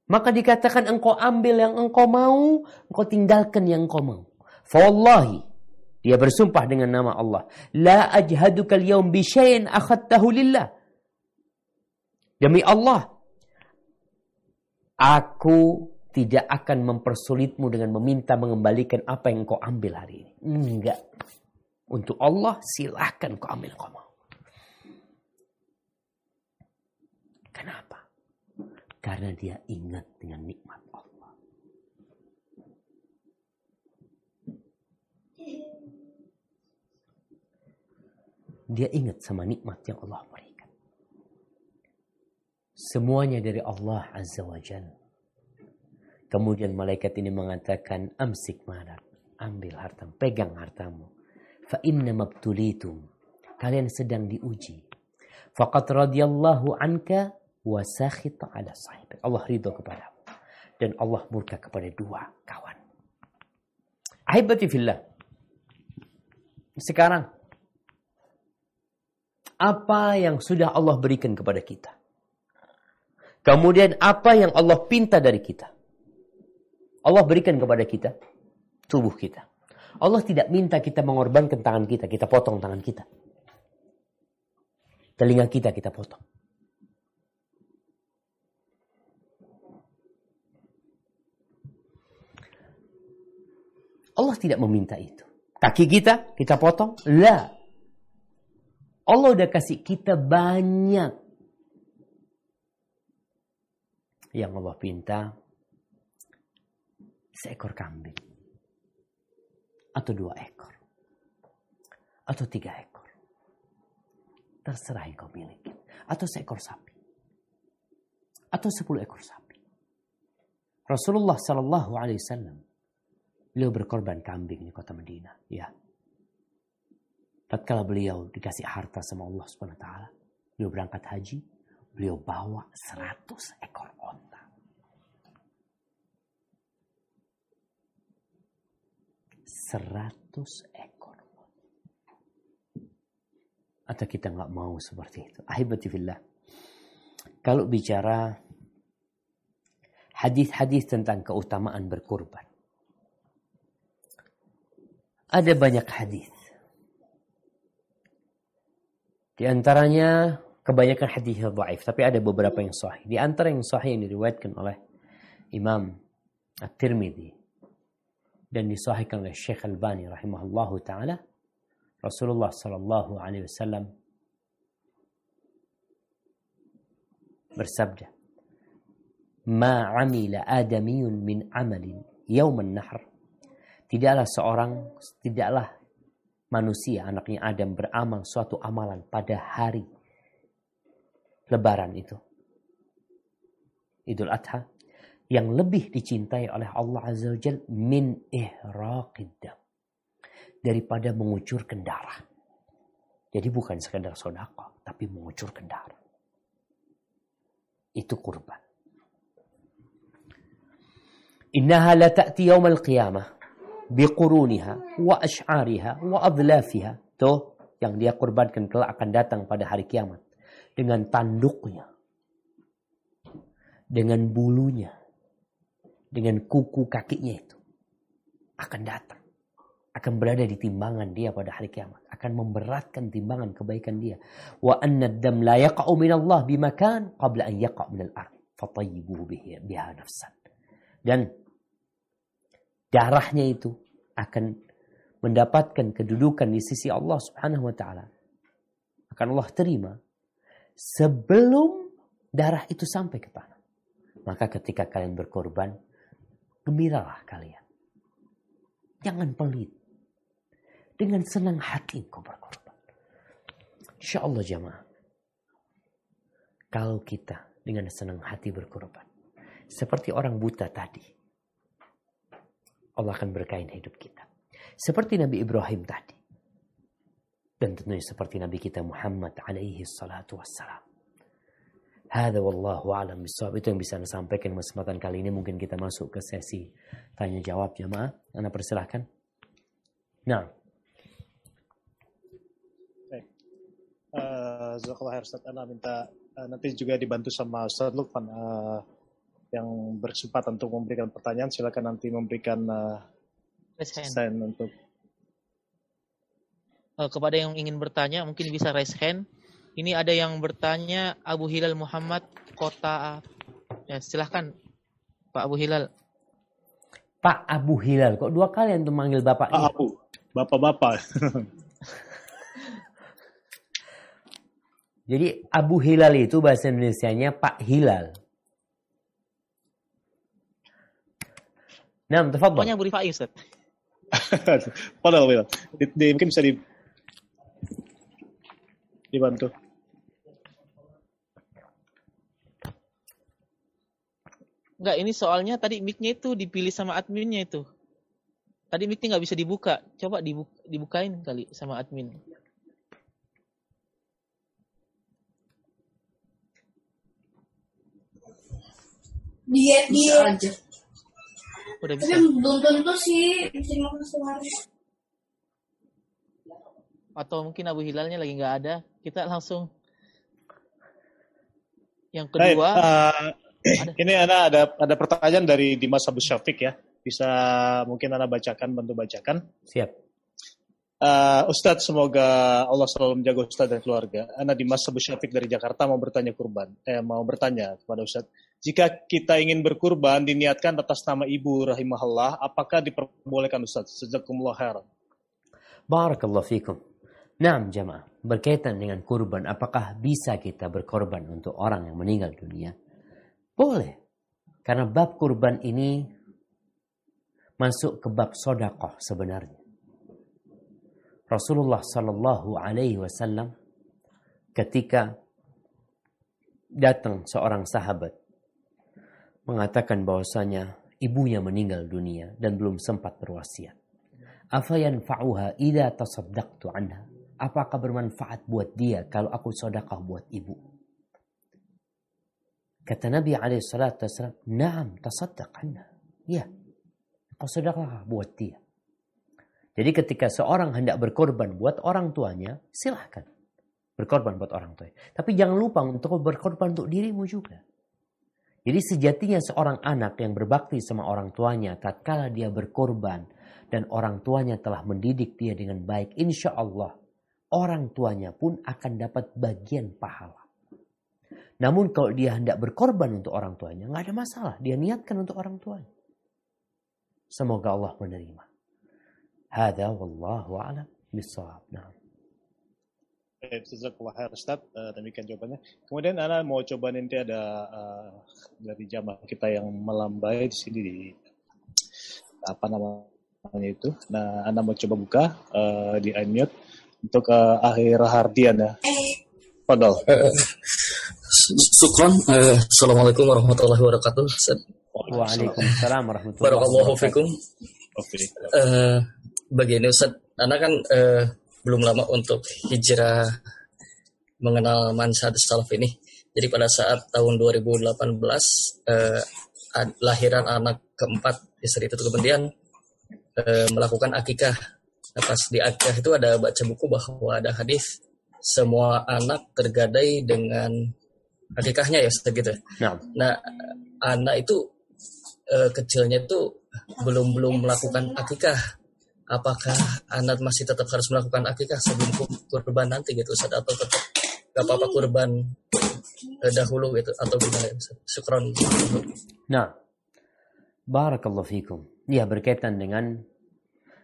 Maka dikatakan engkau ambil yang engkau mau, engkau tinggalkan yang engkau mau. Fawallahi, dia bersumpah dengan nama Allah, la ajhaduka al-yawm bi syai'in akhadtahu lillah. Demi Allah, aku tidak akan mempersulitmu dengan meminta mengembalikan apa yang engkau ambil hari ini. Enggak. Untuk Allah silahkan kau ambil kau mau. Kenapa? Karena dia ingat dengan nikmat Allah. Dia ingat sama nikmat yang Allah berikan. Semuanya dari Allah Azza wa Jal. Kemudian malaikat ini mengatakan, amsik manak. Ambil hartamu, pegang hartamu fa inna mabtulitum kalian sedang diuji faqad radiyallahu anka wa sakhita ala sahib Allah ridho kepadamu. Dan Allah murka kepada dua kawan. Ahibati fillah. Sekarang apa yang sudah Allah berikan kepada kita? Kemudian apa yang Allah pinta dari kita? Allah berikan kepada kita tubuh kita. Allah tidak minta kita mengorbankan tangan kita, kita potong tangan kita. Telinga kita kita potong. Allah tidak meminta itu. Kaki kita kita potong? La. Allah udah kasih kita banyak. Yang Allah pinta seekor kambing atau dua ekor. atau tiga ekor. Terserah yang kau miliki. Atau seekor sapi. Atau sepuluh ekor sapi. Rasulullah Sallallahu Alaihi Wasallam beliau berkorban kambing di kota Madinah. Ya. Tatkala beliau dikasih harta sama Allah Subhanahu Taala, beliau berangkat haji, beliau bawa seratus ekor onta. Seratus ekor. Atau kita nggak mau seperti itu. Ahibati fillah. Kalau bicara hadis-hadis tentang keutamaan berkorban. Ada banyak hadis. Di antaranya kebanyakan hadis yang dhaif, tapi ada beberapa yang sahih. Di antara yang sahih yang diriwayatkan oleh Imam At-Tirmidzi dan disahihkan oleh Syekh Al-Bani rahimahullahu taala, Rasulullah sallallahu alaihi wasallam bersabda, "Ma 'amila adamiyun min 'amalin yauman nahr." Tidaklah seorang, tidaklah manusia anaknya Adam beramal suatu amalan pada hari lebaran itu. Idul Adha yang lebih dicintai oleh Allah Azza wa Jal min ihraqid daripada mengucurkan darah. Jadi bukan sekedar sodako, tapi mengucurkan darah. Itu kurban. Innaha la ta'ti yawmal qiyamah biquruniha wa ash'ariha wa adlafiha. Tuh yang dia kurbankan kelak akan datang pada hari kiamat. Dengan tanduknya. Dengan bulunya. Dengan kuku kakinya itu. Akan datang. Akan berada di timbangan dia pada hari kiamat. Akan memberatkan timbangan kebaikan dia. Wa anna dam la yaqa'u minallah bimakan qabla an yaqa'u minal ard. Fatayyibuhu biha nafsan. Dan darahnya itu akan mendapatkan kedudukan di sisi Allah Subhanahu wa taala. Akan Allah terima sebelum darah itu sampai ke tanah. Maka ketika kalian berkorban, gembiralah kalian. Jangan pelit. Dengan senang hati kau berkorban. Insya Allah jamaah. Kalau kita dengan senang hati berkorban. Seperti orang buta tadi Allah akan berkain hidup kita. Seperti Nabi Ibrahim tadi. Dan tentunya seperti Nabi kita Muhammad alaihi salatu wassalam. Hada wallahu alam bisawab. Itu yang bisa saya sampaikan kesempatan kali ini. Mungkin kita masuk ke sesi tanya jawab jamaah. Anda persilahkan. Nah. Baik. Uh, Ustaz. Anda minta uh, nanti juga dibantu sama Ustaz Lukman. Uh, yang berkesempatan untuk memberikan pertanyaan silakan nanti memberikan uh, sign untuk uh, kepada yang ingin bertanya mungkin bisa raise hand. Ini ada yang bertanya Abu Hilal Muhammad kota ya silahkan Pak Abu Hilal. Pak Abu Hilal kok dua kali untuk manggil bapak Pak Abu bapak-bapak. Jadi Abu Hilal itu bahasa Indonesia-nya Pak Hilal. Nah. Pokoknya Bu Rifai, Ustaz. Padahal, Wil. Di, di, mungkin bisa di, dibantu. Enggak, ini soalnya tadi mic-nya itu dipilih sama adminnya itu. Tadi mic-nya nggak bisa dibuka. Coba dibuka, dibukain kali sama admin. Dia dia aja. Udah Tapi bisa. belum tentu sih terima kasih Haris. Atau mungkin Abu Hilalnya lagi nggak ada. Kita langsung yang Baik, kedua. uh, ini Ana ada ada pertanyaan dari Dimas Abu Syafiq ya. Bisa mungkin Ana bacakan, bantu bacakan. Siap. Uh, Ustadz, semoga Allah selalu menjaga Ustadz dan keluarga. Ana Dimas Abu Syafiq dari Jakarta mau bertanya kurban. Eh, mau bertanya kepada Ustadz. Jika kita ingin berkurban diniatkan atas nama ibu rahimahullah, apakah diperbolehkan Ustadz? Jazakumullah khairan. Barakallahu fikum. Naam jamaah. Berkaitan dengan kurban, apakah bisa kita berkorban untuk orang yang meninggal dunia? Boleh. Karena bab kurban ini masuk ke bab sodakoh sebenarnya. Rasulullah Sallallahu Alaihi Wasallam ketika datang seorang sahabat mengatakan bahwasanya ibunya meninggal dunia dan belum sempat berwasiat. Afa yanfa'uha idza tasaddaqtu anha? Apakah bermanfaat buat dia kalau aku sedekah buat ibu? Kata Nabi wasallam, "Na'am, tasaddaq anha." Ya. Kau sedekah buat dia. Jadi ketika seorang hendak berkorban buat orang tuanya, silahkan. Berkorban buat orang tuanya. Tapi jangan lupa untuk berkorban untuk dirimu juga. Jadi sejatinya seorang anak yang berbakti sama orang tuanya, tatkala dia berkorban dan orang tuanya telah mendidik dia dengan baik, insya Allah orang tuanya pun akan dapat bagian pahala. Namun kalau dia hendak berkorban untuk orang tuanya, nggak ada masalah. Dia niatkan untuk orang tuanya. Semoga Allah menerima. Hada wallahu a'lam bisawab. Nah. Jazakallah khair Ustaz, uh, demikian jawabannya. Kemudian Ana mau coba nanti ada uh, dari jamaah kita yang melambai di sini di apa namanya itu. Nah, Ana mau coba buka uh, di unmute untuk uh, akhir Hardian ya. Padahal. Sukron. Uh, Assalamualaikum warahmatullahi wabarakatuh. Waalaikumsalam warahmatullahi wabarakatuh. fikum. Uh, begini Ustaz, Anda kan uh, belum lama untuk hijrah mengenal mansyad salaf ini. Jadi pada saat tahun 2018 uh, lahiran anak keempat istri itu kemudian uh, melakukan akikah. Nah, pas di akikah itu ada baca buku bahwa ada hadis semua anak tergadai dengan akikahnya ya segitu. Nah, nah anak itu uh, kecilnya itu belum belum melakukan akikah apakah anak masih tetap harus melakukan akikah sebelum kurban nanti gitu Ustaz atau tetap gak apa-apa kurban dahulu gitu atau gimana Ustaz? Syukron. Nah, barakallahu fikum. Ya berkaitan dengan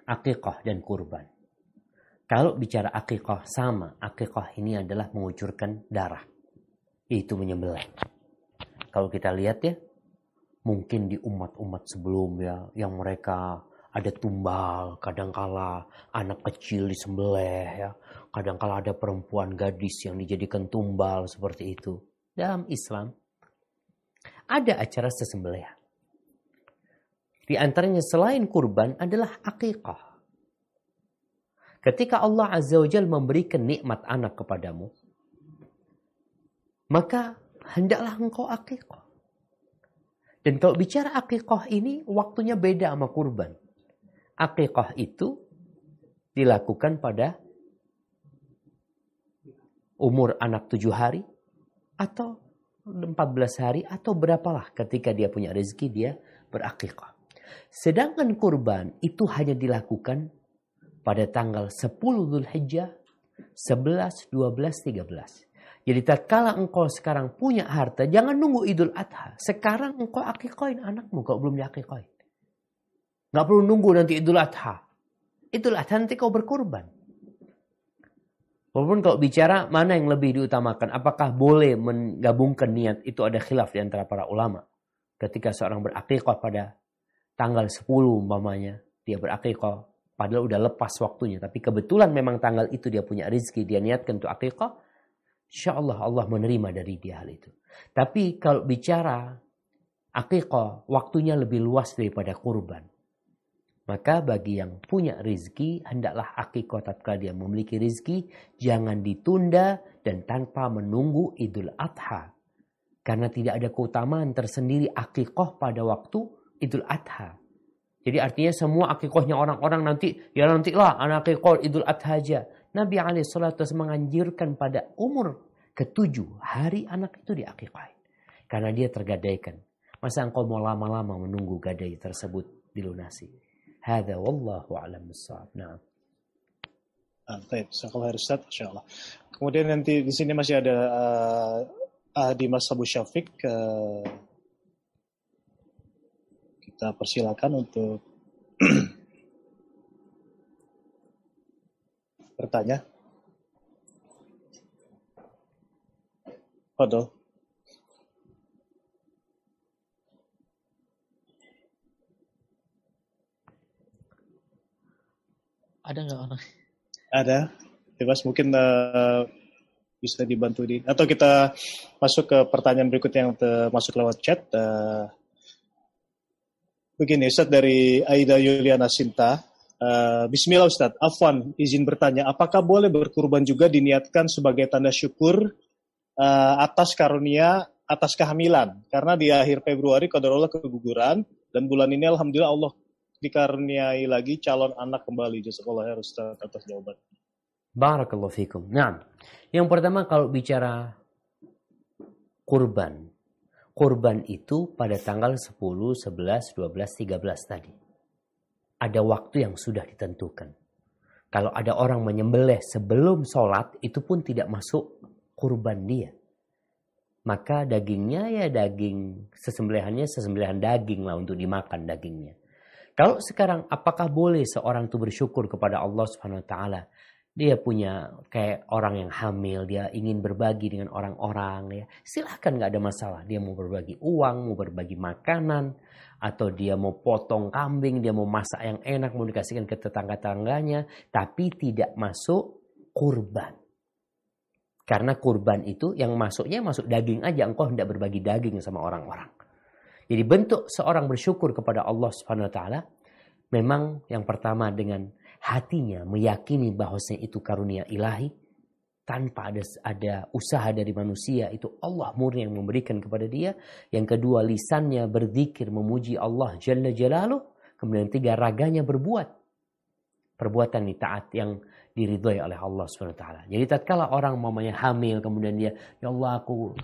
akikah dan kurban. Kalau bicara akikah sama, akikah ini adalah mengucurkan darah. Itu menyembelih. Kalau kita lihat ya, mungkin di umat-umat sebelumnya yang mereka ada tumbal, kadangkala anak kecil disembelih ya, kadangkala ada perempuan gadis yang dijadikan tumbal seperti itu. Dalam Islam ada acara sesembelihan. Di antaranya selain kurban adalah akikah. Ketika Allah Azza wa Jal memberikan nikmat anak kepadamu, maka hendaklah engkau akikah. Dan kalau bicara akikah ini waktunya beda sama kurban akikah itu dilakukan pada umur anak tujuh hari atau 14 hari atau berapalah ketika dia punya rezeki dia berakikah. Sedangkan kurban itu hanya dilakukan pada tanggal 10 Dhul Hijjah, 11, 12, 13. Jadi tatkala engkau sekarang punya harta, jangan nunggu Idul Adha. Sekarang engkau akikahin anakmu kalau belum diakikahin. Nggak perlu nunggu nanti Idul Adha. Idul Adha nanti kau berkorban. Walaupun kalau bicara mana yang lebih diutamakan, apakah boleh menggabungkan niat, itu ada khilaf di antara para ulama. Ketika seorang berakikah pada tanggal 10 umpamanya, dia berakikah, padahal udah lepas waktunya. Tapi kebetulan memang tanggal itu dia punya rezeki, dia niatkan untuk akikah, insya Allah Allah menerima dari dia hal itu. Tapi kalau bicara akikah, waktunya lebih luas daripada kurban. Maka bagi yang punya rizki, hendaklah akikah tatkala dia memiliki rizki, jangan ditunda dan tanpa menunggu idul adha. Karena tidak ada keutamaan tersendiri akikah pada waktu idul adha. Jadi artinya semua akikahnya orang-orang nanti, ya nantilah anak akikah idul adha aja. Nabi SAW menganjurkan pada umur ketujuh hari anak itu diakikahin. Karena dia tergadaikan. Masa engkau mau lama-lama menunggu gadai tersebut dilunasi. هذا والله أعلم بالصواب نعم Ah, baik, Sakallah Ustaz, Insya Allah. Kemudian nanti di sini masih ada uh, Ahdi Mas Abu Syafiq. Uh, kita persilakan untuk bertanya. Fadol. Ada nggak orang? Ada. Bebas mungkin uh, bisa dibantu di atau kita masuk ke pertanyaan berikutnya yang masuk lewat chat. Uh, begini Ustaz dari Aida Yuliana Sinta. Uh, Bismillah Ustaz, Afwan izin bertanya, apakah boleh berkurban juga diniatkan sebagai tanda syukur uh, atas karunia atas kehamilan? Karena di akhir Februari Allah keguguran dan bulan ini Alhamdulillah Allah dikaruniai lagi calon anak kembali. Jazakallah ya Ustaz atas jawaban. Barakallahu fikum. Nah, yang pertama kalau bicara kurban. Kurban itu pada tanggal 10, 11, 12, 13 tadi. Ada waktu yang sudah ditentukan. Kalau ada orang menyembelih sebelum sholat, itu pun tidak masuk kurban dia. Maka dagingnya ya daging, sesembelihannya sesembelihan daging lah untuk dimakan dagingnya. Kalau sekarang apakah boleh seorang itu bersyukur kepada Allah Subhanahu wa taala dia punya kayak orang yang hamil, dia ingin berbagi dengan orang-orang ya. Silahkan nggak ada masalah. Dia mau berbagi uang, mau berbagi makanan, atau dia mau potong kambing, dia mau masak yang enak, mau dikasihkan ke tetangga-tetangganya, tapi tidak masuk kurban. Karena kurban itu yang masuknya masuk daging aja, engkau hendak berbagi daging sama orang-orang. Jadi bentuk seorang bersyukur kepada Allah Subhanahu wa taala memang yang pertama dengan hatinya meyakini bahwasanya itu karunia ilahi tanpa ada ada usaha dari manusia itu Allah murni yang memberikan kepada dia. Yang kedua lisannya berzikir memuji Allah Jalla Jalaluh. Kemudian tiga raganya berbuat perbuatan ini taat yang diridhoi oleh Allah swt. Jadi tatkala orang mamanya hamil kemudian dia ya Allah aku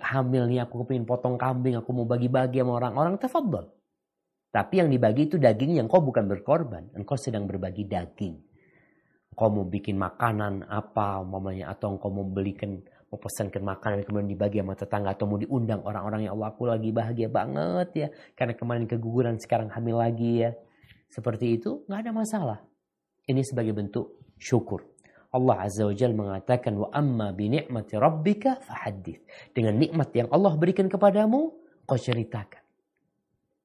hamil nih aku kepingin potong kambing aku mau bagi-bagi sama orang-orang tafadhol tapi yang dibagi itu daging yang kau bukan berkorban. Engkau sedang berbagi daging. Kau mau bikin makanan apa mamanya atau engkau mau belikan mau pesankan makanan kemudian dibagi sama tetangga atau mau diundang orang-orang yang Allah aku lagi bahagia banget ya. Karena kemarin keguguran sekarang hamil lagi ya. Seperti itu nggak ada masalah. Ini sebagai bentuk syukur Allah Azza wa Jal mengatakan wa amma bi ni'mati rabbika fahaddith dengan nikmat yang Allah berikan kepadamu kau ceritakan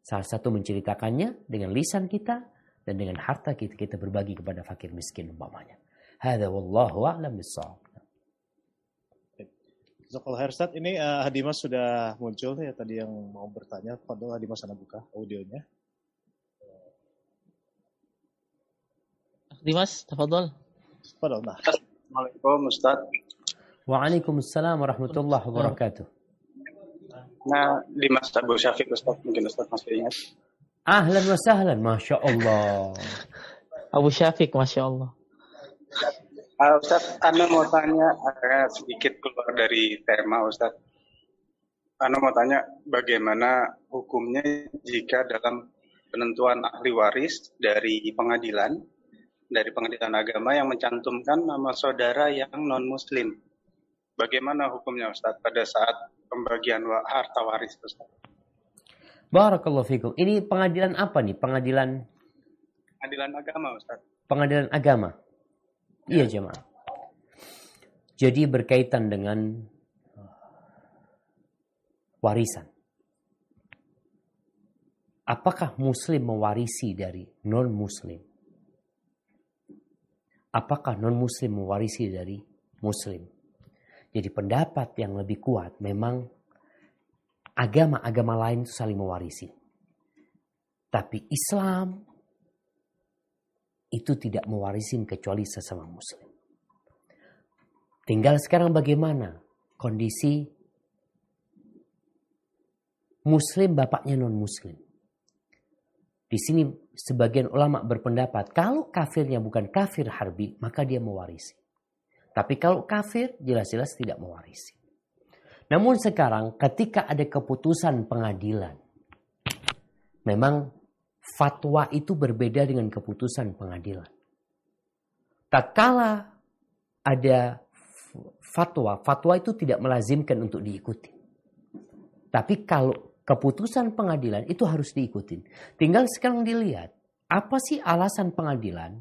Salah satu menceritakannya dengan lisan kita dan dengan harta kita kita berbagi kepada fakir miskin umpamanya. Hada wallahu a'lam bissawab. Jazakallah Ustaz, ini uh, Hadimas sudah muncul ya tadi yang mau bertanya. Fadol Hadimas sana buka audionya. Dimas, tafadhol. Fadol. Nah. Assalamualaikum Ustaz. Waalaikumsalam warahmatullahi wabarakatuh. Nah, di Mas Abu Syafiq Ustaz, mungkin Ustaz masih ingat. Ahlan wa sahlan, Masya Allah. Abu Syafiq, Masya Allah. Uh, Ustaz, Anda mau tanya agak sedikit keluar dari tema Ustaz. Anda mau tanya bagaimana hukumnya jika dalam penentuan ahli waris dari pengadilan, dari pengadilan agama yang mencantumkan nama saudara yang non-muslim. Bagaimana hukumnya Ustaz pada saat pembagian harta waris Ustaz. Barakallahu fikum. Ini pengadilan apa nih? Pengadilan Pengadilan agama Ustaz. Pengadilan agama. Ya. Iya jemaah. Jadi berkaitan dengan warisan. Apakah muslim mewarisi dari non muslim? Apakah non muslim mewarisi dari muslim? Jadi pendapat yang lebih kuat memang agama-agama lain itu saling mewarisi. Tapi Islam itu tidak mewarisi kecuali sesama muslim. Tinggal sekarang bagaimana kondisi muslim bapaknya non muslim. Di sini sebagian ulama berpendapat kalau kafirnya bukan kafir harbi maka dia mewarisi. Tapi kalau kafir jelas-jelas tidak mewarisi. Namun sekarang ketika ada keputusan pengadilan, memang fatwa itu berbeda dengan keputusan pengadilan. Tak kala ada fatwa, fatwa itu tidak melazimkan untuk diikuti. Tapi kalau keputusan pengadilan itu harus diikuti. Tinggal sekarang dilihat, apa sih alasan pengadilan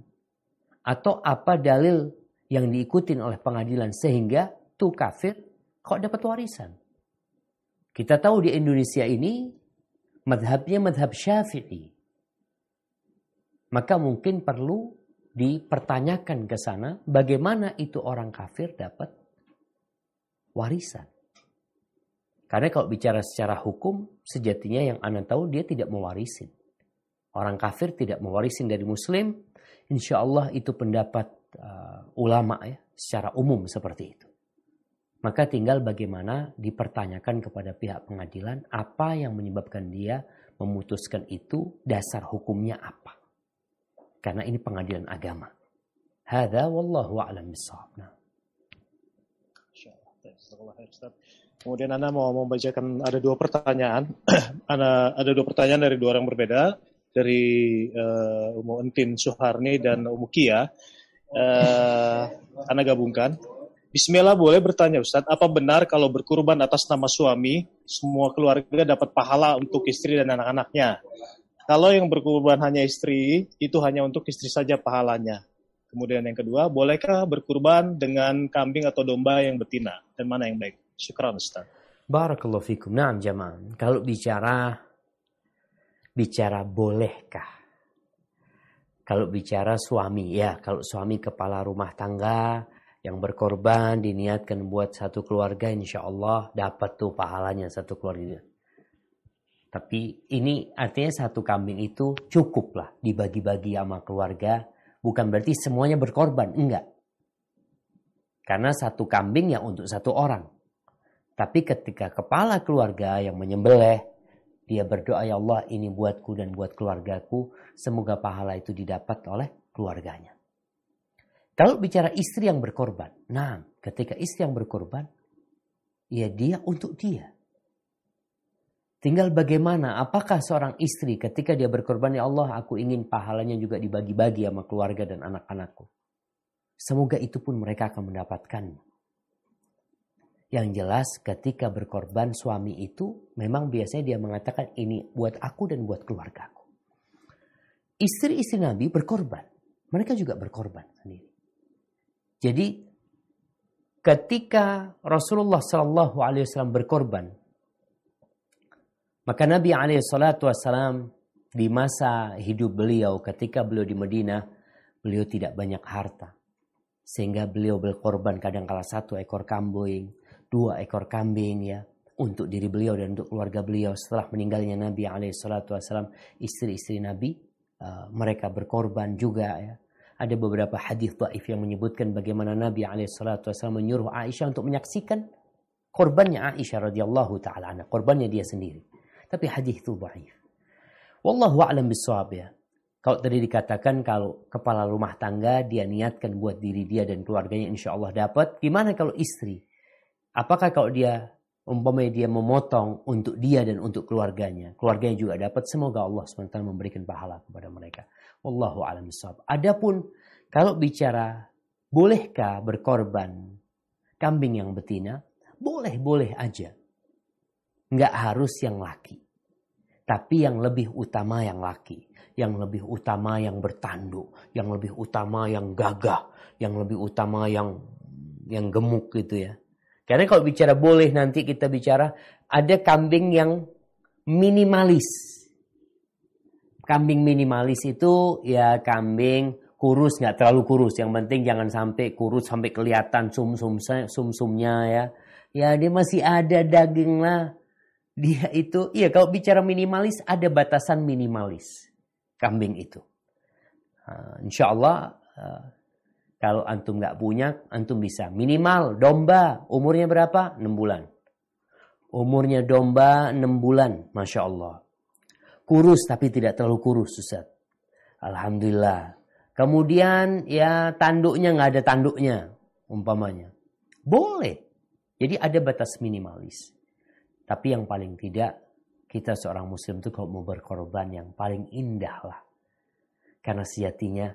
atau apa dalil yang diikutin oleh pengadilan sehingga tuh kafir kok dapat warisan. Kita tahu di Indonesia ini madhabnya madhab syafi'i. Maka mungkin perlu dipertanyakan ke sana bagaimana itu orang kafir dapat warisan. Karena kalau bicara secara hukum, sejatinya yang Anda tahu dia tidak mewarisin. Orang kafir tidak mewarisin dari muslim, insya Allah itu pendapat uh, ulama ya, secara umum seperti itu. Maka tinggal bagaimana dipertanyakan kepada pihak pengadilan apa yang menyebabkan dia memutuskan itu, dasar hukumnya apa. Karena ini pengadilan agama. Hada wallahu a'lam bishawab. Nah. Kemudian Anda mau membacakan ada dua pertanyaan. Anda ada dua pertanyaan dari dua orang berbeda dari uh, Umu Entin Suharni dan Umu Kia. Uh, Anda gabungkan. Bismillah boleh bertanya Ustadz, apa benar kalau berkurban atas nama suami, semua keluarga dapat pahala untuk istri dan anak-anaknya? Kalau yang berkurban hanya istri, itu hanya untuk istri saja pahalanya. Kemudian yang kedua, bolehkah berkurban dengan kambing atau domba yang betina? Dan mana yang baik? Syukran Ustaz. Barakallahu fikum. Nah, jamaah. Kalau bicara bicara bolehkah? Kalau bicara suami, ya kalau suami kepala rumah tangga yang berkorban diniatkan buat satu keluarga, insya Allah dapat tuh pahalanya satu keluarga. Tapi ini artinya satu kambing itu cukup lah dibagi-bagi sama keluarga Bukan berarti semuanya berkorban, enggak. Karena satu kambing ya untuk satu orang. Tapi ketika kepala keluarga yang menyembelih, dia berdoa ya Allah ini buatku dan buat keluargaku, semoga pahala itu didapat oleh keluarganya. Kalau bicara istri yang berkorban, nah ketika istri yang berkorban, ya dia untuk dia. Tinggal bagaimana, apakah seorang istri ketika dia berkorban, ya Allah aku ingin pahalanya juga dibagi-bagi sama keluarga dan anak-anakku. Semoga itu pun mereka akan mendapatkan. Yang jelas ketika berkorban suami itu memang biasanya dia mengatakan ini buat aku dan buat keluargaku. Istri-istri Nabi berkorban. Mereka juga berkorban sendiri. Jadi ketika Rasulullah Shallallahu Alaihi Wasallam berkorban, maka Nabi SAW di masa hidup beliau ketika beliau di Madinah, beliau tidak banyak harta. Sehingga beliau berkorban kadang kala satu ekor kambing, dua ekor kambing ya untuk diri beliau dan untuk keluarga beliau setelah meninggalnya Nabi SAW istri-istri Nabi uh, mereka berkorban juga ya ada beberapa hadis dhaif yang menyebutkan bagaimana Nabi SAW menyuruh Aisyah untuk menyaksikan korbannya Aisyah radhiyallahu taala korbannya dia sendiri tapi hadis itu dhaif. Wallahu a'lam bissawab ya. Kalau tadi dikatakan kalau kepala rumah tangga dia niatkan buat diri dia dan keluarganya insya Allah dapat. Gimana kalau istri? Apakah kalau dia umpamanya dia memotong untuk dia dan untuk keluarganya. Keluarganya juga dapat. Semoga Allah SWT memberikan pahala kepada mereka. Wallahu a'lam. Adapun kalau bicara bolehkah berkorban kambing yang betina? Boleh, boleh aja. Nggak harus yang laki. Tapi yang lebih utama yang laki. Yang lebih utama yang bertanduk. Yang lebih utama yang gagah. Yang lebih utama yang yang gemuk gitu ya. Karena kalau bicara boleh nanti kita bicara ada kambing yang minimalis. Kambing minimalis itu ya kambing kurus nggak terlalu kurus. Yang penting jangan sampai kurus sampai kelihatan sum sum sum sumnya ya. Ya dia masih ada daging lah dia itu, iya kalau bicara minimalis ada batasan minimalis kambing itu. Uh, insya Allah uh, kalau antum nggak punya, antum bisa minimal domba umurnya berapa? 6 bulan. Umurnya domba 6 bulan, masya Allah. Kurus tapi tidak terlalu kurus, Ustaz. Alhamdulillah. Kemudian ya tanduknya nggak ada tanduknya, umpamanya. Boleh. Jadi ada batas minimalis. Tapi yang paling tidak, kita seorang muslim itu kalau mau berkorban yang paling indah lah. Karena sejatinya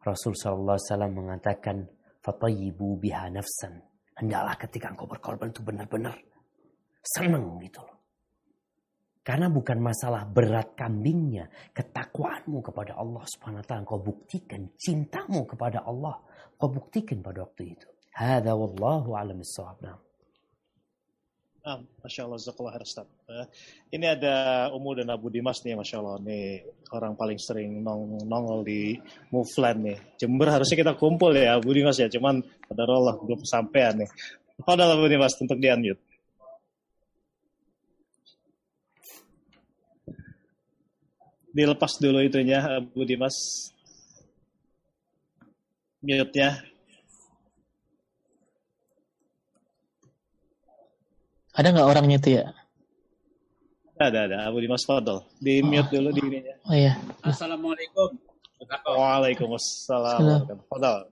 Rasul SAW mengatakan, Fatayibu biha nafsan. Hendaklah ketika engkau berkorban itu benar-benar senang gitu loh. Karena bukan masalah berat kambingnya, ketakwaanmu kepada Allah Subhanahu wa taala engkau buktikan cintamu kepada Allah, kau buktikan pada waktu itu. Hada wallahu a'lam bissawab. Ah, Masya Allah, Zakallah Ustaz. Uh, ini ada Umu dan Abu Dimas nih, Masya Allah. Nih orang paling sering nong nongol di Muflan nih. Jember harusnya kita kumpul ya, Abu Dimas ya. Cuman ada Allah belum sampean nih. Padahal Abu Dimas untuk di unmute. Dilepas dulu itunya, Abu Dimas. Mute-nya. Ada nggak orangnya itu ya? Ada, ada. Abu Dimas Fadl. Di mute dulu di ininya. Oh iya. Assalamualaikum. Waalaikumsalam. Fadl.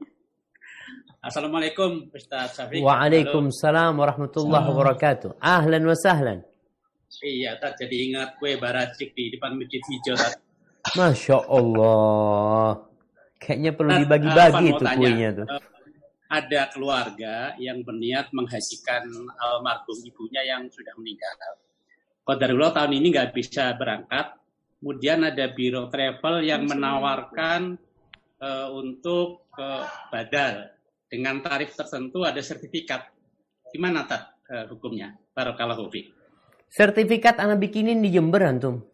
Assalamualaikum Ustaz Syafiq. Waalaikumsalam warahmatullahi wabarakatuh. Ahlan wa sahlan. Iya, tak jadi ingat kue baracik di depan masjid hijau. Tat. Masya Allah. Kayaknya perlu dibagi-bagi tuh kuenya tuh. Eh, ada keluarga yang berniat menghajikan almarhum ibunya yang sudah meninggal. Qadarullah tahun ini nggak bisa berangkat. Kemudian ada biro travel yang menawarkan eh, untuk eh, badal dengan tarif tertentu ada sertifikat. Gimana tak eh, hukumnya? Barakallahu fiik. Sertifikat anak bikinin di Jember antum.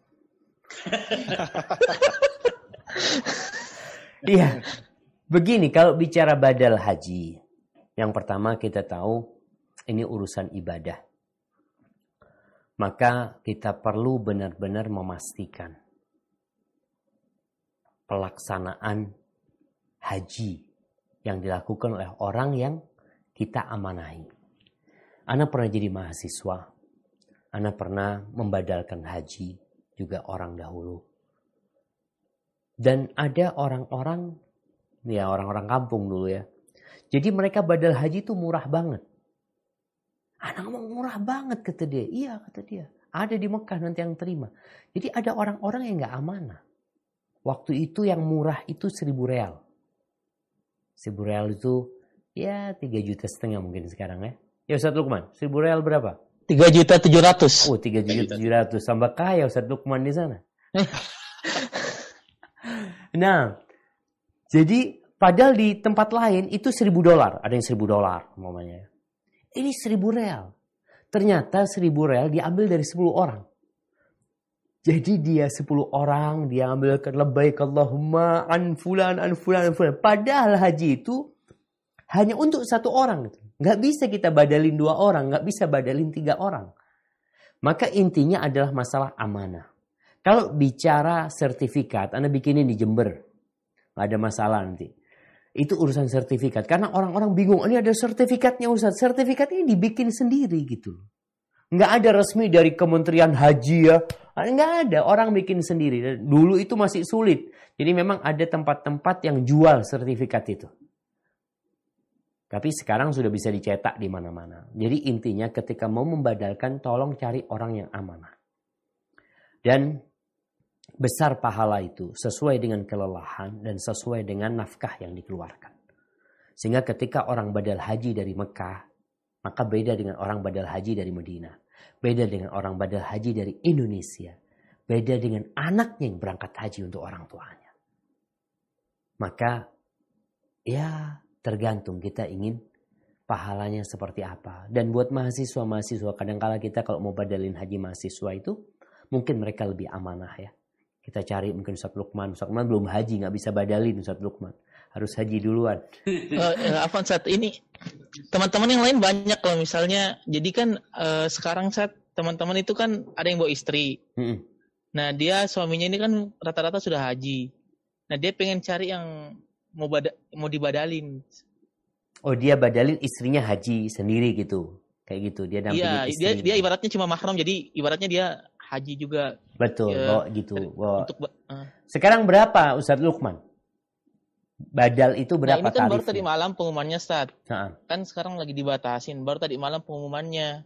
Iya. Begini kalau bicara badal haji. Yang pertama kita tahu ini urusan ibadah. Maka kita perlu benar-benar memastikan pelaksanaan haji yang dilakukan oleh orang yang kita amanahi. Ana pernah jadi mahasiswa. Ana pernah membadalkan haji juga orang dahulu. Dan ada orang-orang, ya orang-orang kampung dulu ya. Jadi mereka badal haji itu murah banget. Anak ngomong murah banget kata dia. Iya kata dia. Ada di Mekah nanti yang terima. Jadi ada orang-orang yang nggak amanah. Waktu itu yang murah itu seribu real. Seribu real itu ya tiga juta setengah mungkin sekarang ya. Ya Ustaz Lukman, seribu real berapa? Tiga juta tujuh ratus. Oh, tiga juta tujuh ratus. Tambah kaya Ustaz Lukman di sana. nah, jadi padahal di tempat lain itu seribu dolar. Ada yang seribu dolar, umpamanya. Ini seribu real. Ternyata seribu real diambil dari sepuluh orang. Jadi dia sepuluh orang, dia ambilkan lebaik Allahumma an fulan, an fulan, an fulan. Padahal haji itu hanya untuk satu orang. Nggak bisa kita badalin dua orang, nggak bisa badalin tiga orang. Maka intinya adalah masalah amanah. Kalau bicara sertifikat, Anda bikinin di Jember. Nggak ada masalah nanti. Itu urusan sertifikat. Karena orang-orang bingung, ini ada sertifikatnya Ustaz. Sertifikat ini dibikin sendiri gitu. Nggak ada resmi dari Kementerian Haji ya. Nggak ada, orang bikin sendiri. Dulu itu masih sulit. Jadi memang ada tempat-tempat yang jual sertifikat itu. Tapi sekarang sudah bisa dicetak di mana-mana. Jadi intinya ketika mau membadalkan tolong cari orang yang amanah. Dan besar pahala itu sesuai dengan kelelahan dan sesuai dengan nafkah yang dikeluarkan. Sehingga ketika orang badal haji dari Mekah, maka beda dengan orang badal haji dari Medina. Beda dengan orang badal haji dari Indonesia. Beda dengan anaknya yang berangkat haji untuk orang tuanya. Maka ya tergantung kita ingin pahalanya seperti apa. Dan buat mahasiswa-mahasiswa, kadang-kala kita kalau mau badalin haji mahasiswa itu, mungkin mereka lebih amanah ya. Kita cari mungkin Ustaz Lukman. Ustaz Lukman belum haji, nggak bisa badalin Ustaz Lukman. Harus haji duluan. uh, Afan saat ini teman-teman yang lain banyak kalau misalnya jadi kan uh, sekarang saat teman-teman itu kan ada yang bawa istri. Mm-mm. Nah dia suaminya ini kan rata-rata sudah haji. Nah dia pengen cari yang mau bada, mau dibadalin. Oh dia badalin istrinya haji sendiri gitu. Kayak gitu. Dia dampingin Iya, dia istrinya. dia ibaratnya cuma mahram jadi ibaratnya dia haji juga Betul, ya, bawa gitu. Bawa. untuk uh. Sekarang berapa Ustaz Lukman? Badal itu Nah berapa ini kan baru tarifnya? tadi malam pengumumannya. Ha-ha. Kan sekarang lagi dibatasin. Baru tadi malam pengumumannya.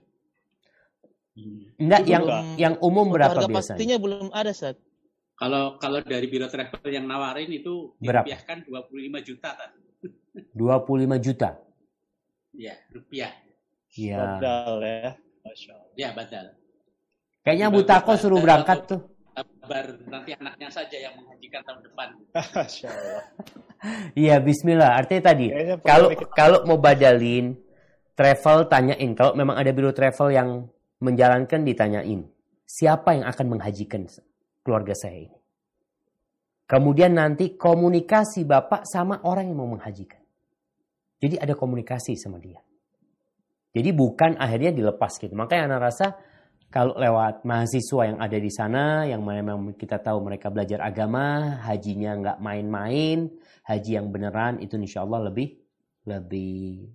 Enggak, Itu yang belum- yang umum Untuk berapa harga biasanya? pastinya belum ada Stat. Kalau kalau dari biro travel yang nawarin itu Berapa? dirupiahkan 25 juta kan? 25 juta. Ya, rupiah. Iya. Modal ya. Masya Allah. Ya, badal. Kayaknya Abu Tako suruh berangkat tuh. Kabar nanti anaknya saja yang menghajikan tahun depan. Iya, bismillah. Artinya tadi, kalau kalau mau badalin travel tanyain kalau memang ada biro travel yang menjalankan ditanyain, siapa yang akan menghajikan keluarga saya ini? Kemudian nanti komunikasi Bapak sama orang yang mau menghajikan. Jadi ada komunikasi sama dia. Jadi bukan akhirnya dilepas gitu. Makanya anak rasa kalau lewat mahasiswa yang ada di sana, yang memang kita tahu mereka belajar agama, hajinya nggak main-main, haji yang beneran itu insya Allah lebih lebih